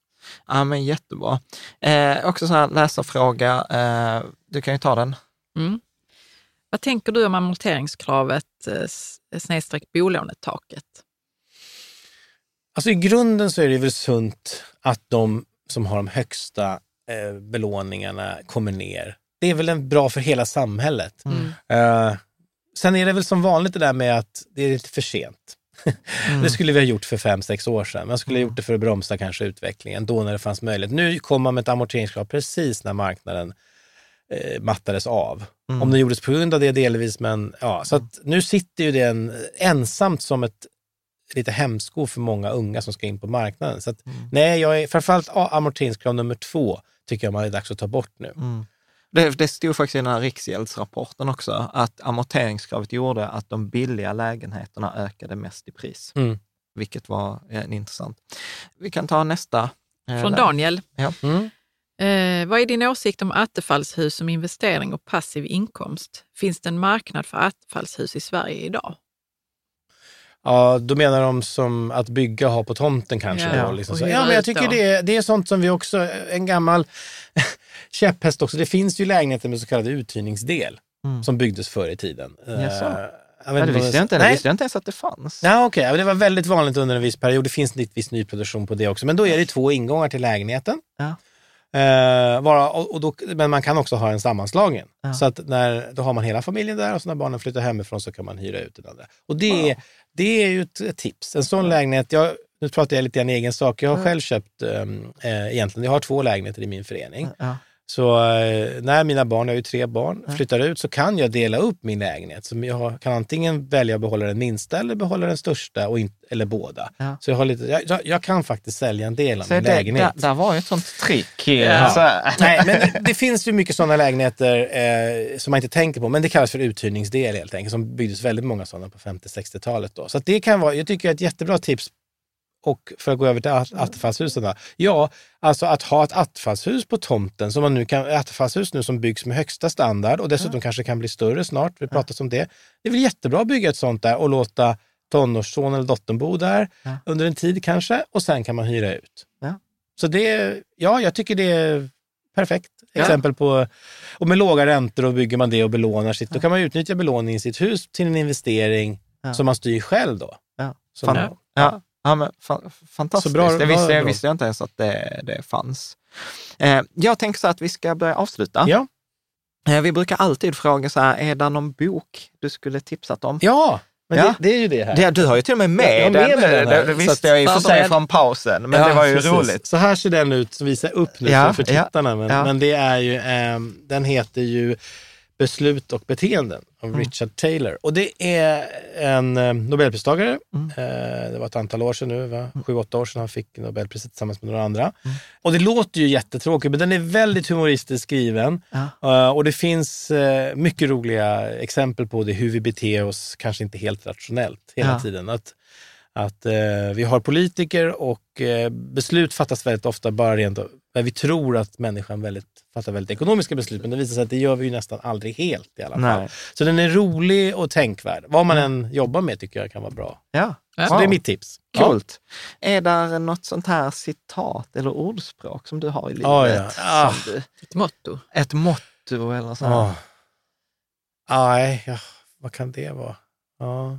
[SPEAKER 3] ja, men jättebra. Eh, också så här läsarfråga, eh, du kan ju ta den.
[SPEAKER 4] Mm. Vad tänker du om amorteringskravet eh, snedstreck bolånetaket?
[SPEAKER 2] Alltså i grunden så är det väl sunt att de som har de högsta eh, belåningarna kommer ner. Det är väl en bra för hela samhället.
[SPEAKER 4] Mm.
[SPEAKER 2] Eh, sen är det väl som vanligt det där med att det är lite för sent. <laughs> Det skulle vi ha gjort för fem, sex år sedan. Man skulle ha gjort det för att bromsa kanske utvecklingen, då när det fanns möjlighet. Nu kom man med ett amorteringskrav precis när marknaden eh, mattades av.
[SPEAKER 3] Mm.
[SPEAKER 2] Om det gjordes på grund av det delvis, men ja. Så att nu sitter ju den ensamt som ett lite hämsko för många unga som ska in på marknaden. Så att, nej, jag är, framförallt amorteringskrav nummer två tycker jag man är dags att ta bort nu.
[SPEAKER 3] Mm. Det, det stod faktiskt i den här Riksgäldsrapporten också, att amorteringskravet gjorde att de billiga lägenheterna ökade mest i pris.
[SPEAKER 2] Mm.
[SPEAKER 3] Vilket var eh, intressant. Vi kan ta nästa. eh,
[SPEAKER 4] Från. Daniel.
[SPEAKER 3] Ja.
[SPEAKER 2] Mm.
[SPEAKER 4] Eh, vad är din åsikt om attefallshus som investering och passiv inkomst? Finns det en marknad för attefallshus i Sverige idag?
[SPEAKER 2] Ja, då menar de som att bygga ha på tomten kanske.
[SPEAKER 4] Ja,
[SPEAKER 2] då, liksom så. ja men jag tycker det, är- det är sånt som vi också, en gammal <laughs> käpphäst också. Det finns ju lägenheter med så kallad uthyrningsdel
[SPEAKER 3] Mm.
[SPEAKER 2] som byggdes förr i tiden.
[SPEAKER 3] Jaså?
[SPEAKER 2] Eh, jag
[SPEAKER 3] Ja,
[SPEAKER 2] vet
[SPEAKER 3] det
[SPEAKER 2] inte vad
[SPEAKER 3] visste jag inte. Det
[SPEAKER 2] Nej.
[SPEAKER 3] visste jag inte ens att det fanns.
[SPEAKER 2] Ja. Ja, men Det var väldigt vanligt under en viss period. Det finns en viss nyproduktion på det också. Men då är det två ingångar till lägenheten.
[SPEAKER 3] Ja.
[SPEAKER 2] Eh, bara, och, och då, men man kan också ha en sammanslagen.
[SPEAKER 3] Ja.
[SPEAKER 2] Så att när, då har man hela familjen där och så när barnen flyttar hemifrån så kan man hyra ut den andra. Och det, är, det är ju ett, tips. En sån lägenhet, jag, nu pratar jag lite grann egen sak. Jag har själv köpt, um, eh, egentligen, jag har två lägenheter i min förening.
[SPEAKER 3] Ja.
[SPEAKER 2] Så eh, när mina barn, jag har ju tre barn, flyttar ut så kan jag dela upp min lägenhet. Så jag kan antingen välja att behålla den minsta eller behålla den största, och in, eller båda.
[SPEAKER 3] Ja.
[SPEAKER 2] Så jag, har lite, jag- jag, kan faktiskt sälja en del av
[SPEAKER 3] Så
[SPEAKER 2] min
[SPEAKER 3] det,
[SPEAKER 2] lägenhet.
[SPEAKER 3] där var ju ett sånt trick.
[SPEAKER 2] Ja.
[SPEAKER 3] Så, <laughs>
[SPEAKER 2] Nej, men det- det finns ju mycket sådana lägenheter eh, som man inte tänker på, men det kallas för uthyrningsdel helt enkelt, som byggdes väldigt många sådana på 50-60-talet. Då. Så det kan vara, jag tycker ett jättebra tips och för att gå över till att- attefallshusen. Då. Ja, alltså att ha ett attefallshus på tomten, som man nu kan, attefallshus nu som byggs med högsta standard och dessutom kanske kan bli större snart, vi pratat om det. Det är väl jättebra att bygga ett sånt där och låta tonårsson eller dottern bo där
[SPEAKER 3] Ja.
[SPEAKER 2] under en tid kanske och sen kan man hyra ut.
[SPEAKER 3] Ja.
[SPEAKER 2] Så det, ja, jag tycker det är perfekt
[SPEAKER 3] Ja.
[SPEAKER 2] exempel på, och med låga räntor och bygger man det och belånar sitt, då kan man utnyttja belåning i sitt hus till en investering
[SPEAKER 3] Ja.
[SPEAKER 2] som man styr själv då.
[SPEAKER 3] Ja.
[SPEAKER 2] Som,
[SPEAKER 3] Fan, ja. Ja, men fa- fantastiskt.
[SPEAKER 2] Bra-
[SPEAKER 3] det visste, jag visste inte ens att det, det fanns. Eh, jag tänker så att vi ska börja avsluta.
[SPEAKER 2] Ja.
[SPEAKER 3] Eh, vi brukar alltid fråga så här, är det någon bok du skulle tipsat om?
[SPEAKER 2] ja, men
[SPEAKER 3] Ja.
[SPEAKER 2] Det, det är ju det här.
[SPEAKER 3] Det, du har ju till och med med
[SPEAKER 2] Jag med
[SPEAKER 3] den.
[SPEAKER 2] mig den här.
[SPEAKER 3] det, visste jag i och för sig från pausen, men
[SPEAKER 2] Ja,
[SPEAKER 3] det var ju
[SPEAKER 2] precis.
[SPEAKER 3] roligt.
[SPEAKER 2] Så här ser den ut, som visar upp nu för, tittarna. Men, men det är ju, ehm, den heter ju Beslut och beteenden av
[SPEAKER 3] Mm.
[SPEAKER 2] Richard Taylor. Och det är en eh, Nobelpristagare.
[SPEAKER 3] Mm.
[SPEAKER 2] Eh, det var ett antal år sedan nu, va? sju, åtta år sedan han fick Nobelpriset tillsammans med några andra. Och det låter ju jättetråkigt, men den är väldigt humoristiskt skriven.
[SPEAKER 3] Ja.
[SPEAKER 2] Eh, och det finns mycket roliga exempel på det, hur vi beter oss, kanske inte helt rationellt hela
[SPEAKER 3] Ja.
[SPEAKER 2] tiden. Att, att eh, vi har politiker och eh, beslut fattas väldigt ofta bara rent av, vi tror att människan väldigt, fattar väldigt ekonomiska beslut, men det visar sig att det gör vi ju nästan aldrig helt i alla fall.
[SPEAKER 3] Nej.
[SPEAKER 2] Så den är rolig och tänkvärd. Vad man än jobbar med tycker jag kan vara bra.
[SPEAKER 3] Ja,
[SPEAKER 2] Så det är mitt tips.
[SPEAKER 3] Coolt. Är där något sånt här citat eller ordspråk som du har i livet?
[SPEAKER 2] Ja, ja. Ah.
[SPEAKER 3] Du,
[SPEAKER 4] Ett motto.
[SPEAKER 3] ett motto eller så?
[SPEAKER 2] Ja. Ah. Nej, ja, vad kan det vara? Ja.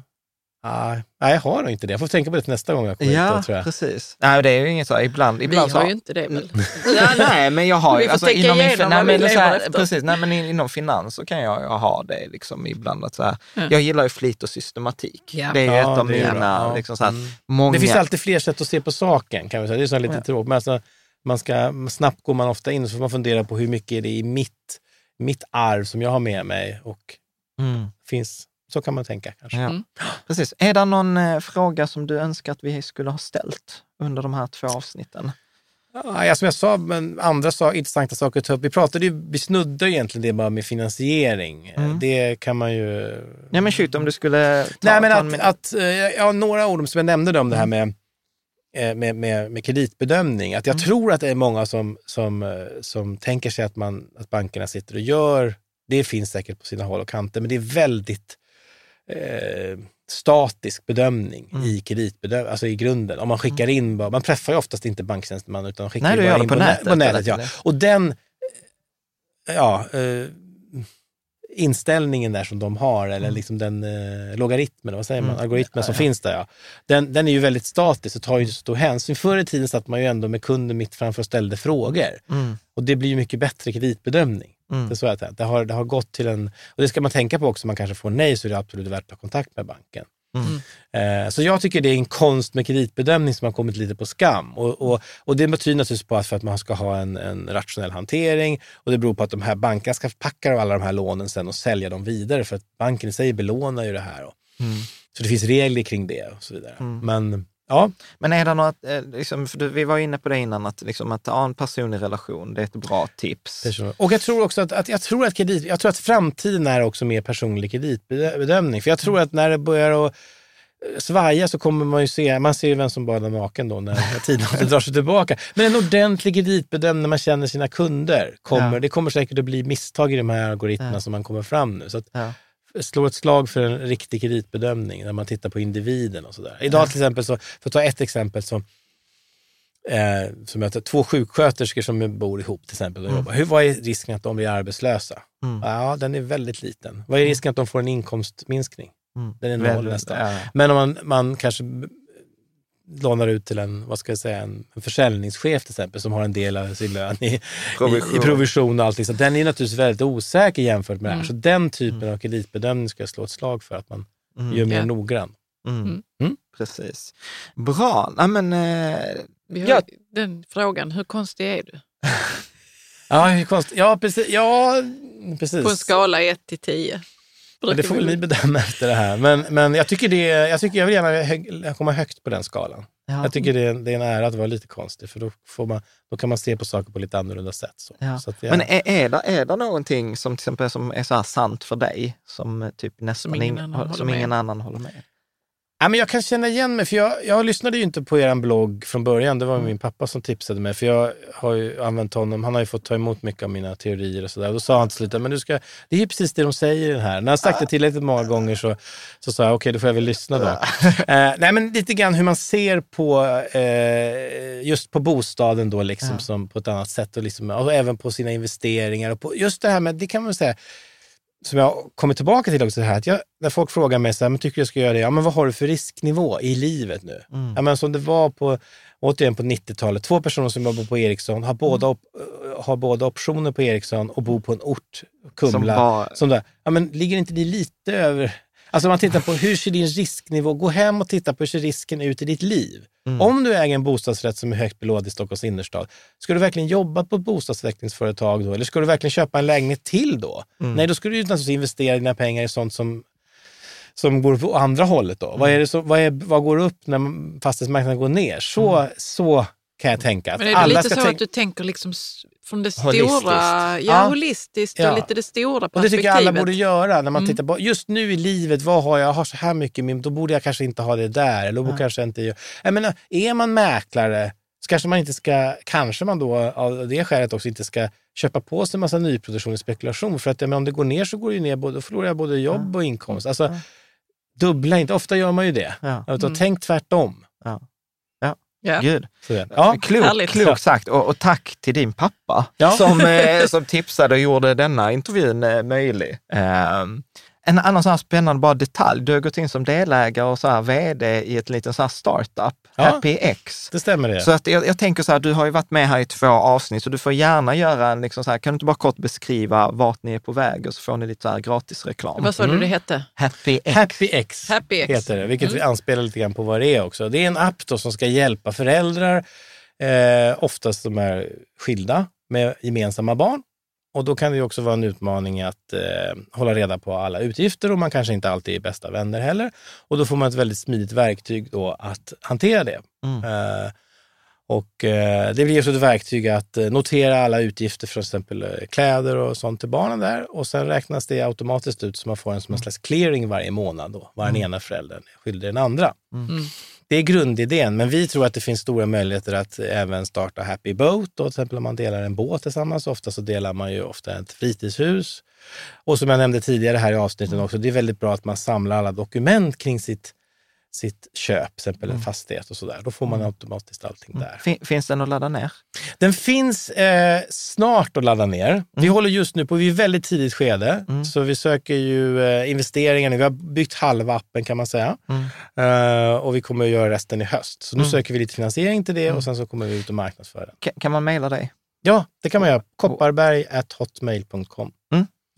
[SPEAKER 2] Nej, Nej, jag har nog inte det. Jag får tänka på det till nästa gång jag kommer hit.
[SPEAKER 3] Ja,
[SPEAKER 2] Då, tror jag.
[SPEAKER 3] precis. Nej, det är ju inget så. Ibland,
[SPEAKER 4] Vi
[SPEAKER 3] ibland så...
[SPEAKER 4] har ju inte det väl? <laughs>
[SPEAKER 3] Ja, nej, men jag har
[SPEAKER 4] Vi
[SPEAKER 3] ju...
[SPEAKER 4] får
[SPEAKER 3] Alltså,
[SPEAKER 4] tänka
[SPEAKER 3] inom, min,
[SPEAKER 4] igenom
[SPEAKER 3] nej,
[SPEAKER 4] vad vi
[SPEAKER 3] men, så
[SPEAKER 4] lever
[SPEAKER 3] här, precis, nej, men in- inom finans så kan jag, jag ha det liksom ibland. Att så här,
[SPEAKER 4] Ja.
[SPEAKER 3] Jag gillar ju flit och systematik.
[SPEAKER 4] Ja.
[SPEAKER 3] Det är ju
[SPEAKER 2] Ja,
[SPEAKER 3] ett av mina... Liksom, så här,
[SPEAKER 2] Mm.
[SPEAKER 3] många,
[SPEAKER 2] Det finns alltid fler sätt att se på saken kan vi säga. Det är så lite
[SPEAKER 3] Ja.
[SPEAKER 2] tråkigt. Men alltså, man ska, snabbt går man ofta in och så får man fundera på hur mycket är det i mitt, mitt arv som jag har med mig. Och
[SPEAKER 3] Mm.
[SPEAKER 2] finns, så kan man tänka kanske.
[SPEAKER 3] Ja.
[SPEAKER 4] Mm.
[SPEAKER 3] Precis. Är det någon eh, fråga som du önskar att vi skulle ha ställt under de här två avsnitten?
[SPEAKER 2] Ja, ja, som jag sa, men andra sa, intressanta saker att ta upp. Vi pratade ju, vi snuddade egentligen det bara med finansiering.
[SPEAKER 3] Mm.
[SPEAKER 2] Det kan man ju...
[SPEAKER 3] Ja, men shoot, om du skulle ta,
[SPEAKER 2] Nej, men
[SPEAKER 3] ta en
[SPEAKER 2] att, att, eh, ja, några ord som jag nämnde om det här
[SPEAKER 3] Mm.
[SPEAKER 2] med, eh, med, med, med kreditbedömning. Att jag
[SPEAKER 3] Mm.
[SPEAKER 2] tror att det är många som, som, eh, som tänker sig att, man, att bankerna sitter och gör, det finns säkert på sina håll och kanter, men det är väldigt eh, statisk bedömning
[SPEAKER 3] Mm.
[SPEAKER 2] i kreditbedömning, alltså i grunden. Om man skickar in, bara, man träffar ju oftast inte banktjänsteman utan skickar
[SPEAKER 3] Nej,
[SPEAKER 2] bara in
[SPEAKER 3] på
[SPEAKER 2] nä-
[SPEAKER 3] nätet,
[SPEAKER 2] På nätet ja. Och den, eh, ja, eh, inställningen där som de har, eller
[SPEAKER 3] Mm.
[SPEAKER 2] liksom den eh, logaritmen, vad säger man,
[SPEAKER 3] Mm.
[SPEAKER 2] algoritmen som
[SPEAKER 3] Ja, ja.
[SPEAKER 2] finns där, ja. den, den är ju väldigt statisk och tar ju inte så stor hänsyn. Förr i tiden satt man ju ändå med kunden mitt framför och ställde frågor.
[SPEAKER 3] Mm,
[SPEAKER 2] Och det blir ju mycket bättre kreditbedömning.
[SPEAKER 3] Mm.
[SPEAKER 2] Det, är så jag tänker. det, har, det har gått till en... Och det ska man tänka på också, man kanske får nej så är det absolut värt att ta kontakt med banken.
[SPEAKER 3] Mm.
[SPEAKER 2] Eh, så jag tycker det är en konst med kreditbedömning som har kommit lite på skam. Och, och, och det betyder naturligtvis på att, för att man ska ha en, en rationell hantering och det beror på att de här bankerna ska packa alla de här lånen sen och sälja dem vidare för att banken i sig belånar ju det här. Och,
[SPEAKER 3] Mm.
[SPEAKER 2] Så det finns regler kring det och så vidare.
[SPEAKER 3] Mm.
[SPEAKER 2] Men ja,
[SPEAKER 3] Men är det något, eh, liksom, för vi var inne på det innan, att, liksom, att ha en personlig relation, det är ett bra tips.
[SPEAKER 2] Och jag tror också att, att, jag tror att, kredit, jag tror att framtiden är också mer personlig kreditbedömning. För jag tror att när det börjar att eh, svaja så kommer man ju se, man ser ju vem som badar naken då när, när <laughs> tiden drar sig tillbaka. Men en ordentlig kreditbedömning när man känner sina kunder, kommer,
[SPEAKER 3] Ja.
[SPEAKER 2] det kommer säkert att bli misstag i de här algoritmerna
[SPEAKER 3] Ja.
[SPEAKER 2] som man kommer fram nu. Så att,
[SPEAKER 3] Ja.
[SPEAKER 2] Slå ett slag för en riktig kreditbedömning när man tittar på individen och sådär. Idag till exempel, så, för att ta ett exempel, så, eh, som jag tar, två sjuksköterskor som bor ihop till exempel och jobbar. Hur, vad är risken att de blir arbetslösa?
[SPEAKER 3] Mm.
[SPEAKER 2] Ja, den är väldigt liten. Vad är risken att de får en inkomstminskning?
[SPEAKER 3] Mm.
[SPEAKER 2] Den är noll nästan.
[SPEAKER 3] ja.
[SPEAKER 2] Men om man, man kanske lånar ut till en, vad ska jag säga, en, en försäljningschef till exempel som har en del av sin lön i
[SPEAKER 3] Provision.
[SPEAKER 2] i, i provision och allting. Så den är naturligtvis väldigt osäker jämfört med det här. Så den typen av kreditbedömning ska jag slå ett slag för att man
[SPEAKER 3] Mm.
[SPEAKER 2] gör mer
[SPEAKER 4] Ja.
[SPEAKER 2] noggrann.
[SPEAKER 3] Mm.
[SPEAKER 4] Mm.
[SPEAKER 2] Mm.
[SPEAKER 3] Precis. Bra. Ja, men, eh,
[SPEAKER 4] Vi har
[SPEAKER 3] Ja.
[SPEAKER 4] den frågan, hur konstig är du? <laughs>
[SPEAKER 2] Ja, hur konstigt. Ja, precis. Ja, precis.
[SPEAKER 4] På en skala 1 till 10.
[SPEAKER 2] Men det får väl ni bedöma efter det här. Men, men jag, tycker det, jag, tycker jag vill gärna hög, komma högt på den skalan.
[SPEAKER 3] Ja.
[SPEAKER 2] Jag tycker det är, det är en ära att vara lite konstig, för då, får man, då kan man se på saker på lite annorlunda sätt. Så.
[SPEAKER 3] Ja.
[SPEAKER 2] Så att jag,
[SPEAKER 3] Men är, är, det, är det någonting som till exempel som är så här sant för dig, som typ nästan
[SPEAKER 4] Som ingen
[SPEAKER 3] ing-
[SPEAKER 4] annan håller
[SPEAKER 3] som ingen annan håller med?
[SPEAKER 2] Ja, men jag kan känna igen mig, för jag, jag lyssnade ju inte på er blogg från början. Det
[SPEAKER 3] Mm.
[SPEAKER 2] var min pappa som tipsade mig, för jag har ju använt honom. Han har ju fått ta emot mycket av mina teorier och sådär. Då sa han till slut, men du ska, det är ju precis det de säger i den här. När jag sagt det tillräckligt många gånger så, så sa jag, okej, då får jag väl lyssna då. <laughs> eh, nej, men lite grann hur man ser på eh, just på bostaden då, liksom, som på ett annat sätt. Och, liksom, och även på sina investeringar. Och på, just det här med, det kan man säga, som jag kommer tillbaka till också, här, att jag, när folk frågar mig så här, men tycker du jag ska göra det? Ja, men vad har du för risknivå i livet nu? Ja, men som det var på, återigen på 90-talet, två personer som jobbar på Ericsson har båda, op, har båda optioner på Ericsson och bor på en ort, Kumla.
[SPEAKER 3] Som var-
[SPEAKER 2] som där. Ja, men ligger inte det lite över... Alltså man tittar på hur ser din risknivå, gå hem och titta på hur ser risken ut i ditt liv. Om du äger en bostadsrätt som är högt belånad i Stockholms innerstad, ska du verkligen jobba på ett bostadsrättsföretag då? Eller ska du verkligen köpa en lägenhet till då? Nej, då ska du naturligtvis investera dina pengar i sånt som, som går på andra hållet. Då. Vad, är det så, vad, är, vad går upp när fastighetsmarknaden går ner? Så, så kan jag tänka. Att
[SPEAKER 4] Men är det
[SPEAKER 2] alla
[SPEAKER 4] lite så att du tänker liksom från det
[SPEAKER 3] Holistiskt.
[SPEAKER 4] stora, ja,
[SPEAKER 2] Ja.
[SPEAKER 4] holistiskt
[SPEAKER 2] Ja.
[SPEAKER 4] och lite det stora
[SPEAKER 2] Och det
[SPEAKER 4] perspektivet?
[SPEAKER 2] tycker jag alla borde göra. När man
[SPEAKER 4] Mm.
[SPEAKER 2] tittar på, just nu i livet, vad har jag? Jag har så här mycket, men då borde jag kanske inte ha det där. Eller då borde kanske inte jag... jag menar, är man mäklare så kanske man inte ska, kanske man då av det skälet också inte ska köpa på sig en massa nyproduktion och spekulation. För att ja, men om det går ner så går det ner, både- då förlorar jag både jobb och inkomst. Alltså, dubbla inte, ofta gör man ju det.
[SPEAKER 3] Ja.
[SPEAKER 2] Utan Tänk tvärtom.
[SPEAKER 4] Ja.
[SPEAKER 3] Gud.
[SPEAKER 2] Så, det- ja.
[SPEAKER 3] Klokt, klokt sagt. Och, och tack till din pappa
[SPEAKER 2] Ja.
[SPEAKER 3] som, eh, som tipsade och gjorde denna intervjun eh, möjlig. Ehm, en annan så här spännande bara detalj. Du har gått in som delägare och så här vd i ett litet så här startup,
[SPEAKER 2] Ja.
[SPEAKER 3] Happy X.
[SPEAKER 2] Det stämmer det.
[SPEAKER 3] Så att jag, jag tänker så här, du har ju varit med här i två avsnitt, så du får gärna göra en, liksom så här, kan du inte bara kort beskriva vart ni är på väg och så får ni lite så här gratis reklam.
[SPEAKER 4] Vad sa du det hette?
[SPEAKER 3] Happy X.
[SPEAKER 2] Happy X,
[SPEAKER 4] Happy X.
[SPEAKER 2] heter det, vilket vi anspelar lite grann på vad det är också. Det är en app då som ska hjälpa föräldrar, eh, oftast som är skilda, med gemensamma barn. Och då kan det ju också vara en utmaning att eh, hålla reda på alla utgifter och man kanske inte alltid är bästa vänner heller. Och då får man ett väldigt smidigt verktyg då att hantera det. Eh, och eh, det blir också ett verktyg att eh, notera alla utgifter för till exempel eh, kläder och sånt till barnen där. Och sen räknas det automatiskt ut så man får en som en slags clearing varje månad då, vad den ena föräldern är skyldig den andra. Det är grundidén, men vi tror att det finns stora möjligheter att även starta Happy Boat. Då, till exempel om man delar en båt tillsammans. Ofta så delar man ju ofta ett fritidshus. Och som jag nämnde tidigare här i avsnitten också, det är väldigt bra att man samlar alla dokument kring sitt, sitt köp, till exempel en fastighet och sådär. Då får man automatiskt allting där.
[SPEAKER 3] Fin, finns den att ladda ner?
[SPEAKER 2] Den finns eh, snart att ladda ner. Vi håller just nu på, vi är väldigt tidigt skede, så vi söker ju eh, investeringar nu. Vi har byggt halva appen kan man säga. Eh, och vi kommer att göra resten i höst. Så nu söker vi lite finansiering till det och sen så kommer vi ut och marknadsföra den.
[SPEAKER 3] Kan, kan man mejla dig?
[SPEAKER 2] Ja, det kan man göra. Kopparberg.hotmail.com.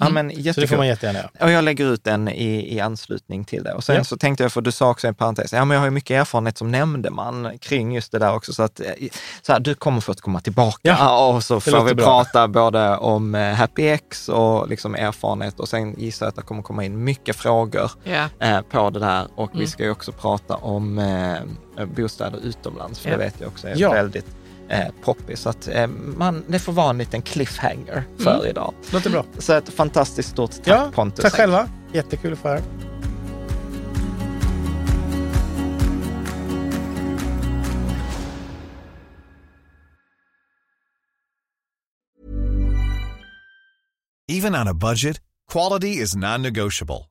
[SPEAKER 3] Ja, men
[SPEAKER 2] Så det får
[SPEAKER 3] jättekul.
[SPEAKER 2] man jättegärna göra.
[SPEAKER 3] Och jag lägger ut den i, i anslutning till det. Och sen
[SPEAKER 2] Ja.
[SPEAKER 3] så tänkte jag, för du sa också i en parentes, ja men jag har ju mycket erfarenhet som nämndeman kring just det där också, så att eh, så här, du kommer få att komma tillbaka
[SPEAKER 2] Ja,
[SPEAKER 3] och så får vi
[SPEAKER 2] bra.
[SPEAKER 3] prata både om eh, Happy X och liksom erfarenhet och sen gissar jag att det kommer komma in mycket frågor
[SPEAKER 4] Ja.
[SPEAKER 3] eh, på det där och vi
[SPEAKER 4] Mm.
[SPEAKER 3] ska ju också prata om eh, bostäder utomlands, för
[SPEAKER 4] Ja.
[SPEAKER 3] det vet jag också är
[SPEAKER 2] Ja.
[SPEAKER 3] väldigt eh, poppis. Så att eh, man, det får vara en liten cliffhanger för
[SPEAKER 4] Mm.
[SPEAKER 3] idag.
[SPEAKER 2] Låter bra.
[SPEAKER 3] Så ett fantastiskt stort tack
[SPEAKER 2] Ja,
[SPEAKER 3] Pontus.
[SPEAKER 2] tack själva. Jättekul att få höra.
[SPEAKER 5] Even on a budget, quality is non-negotiable.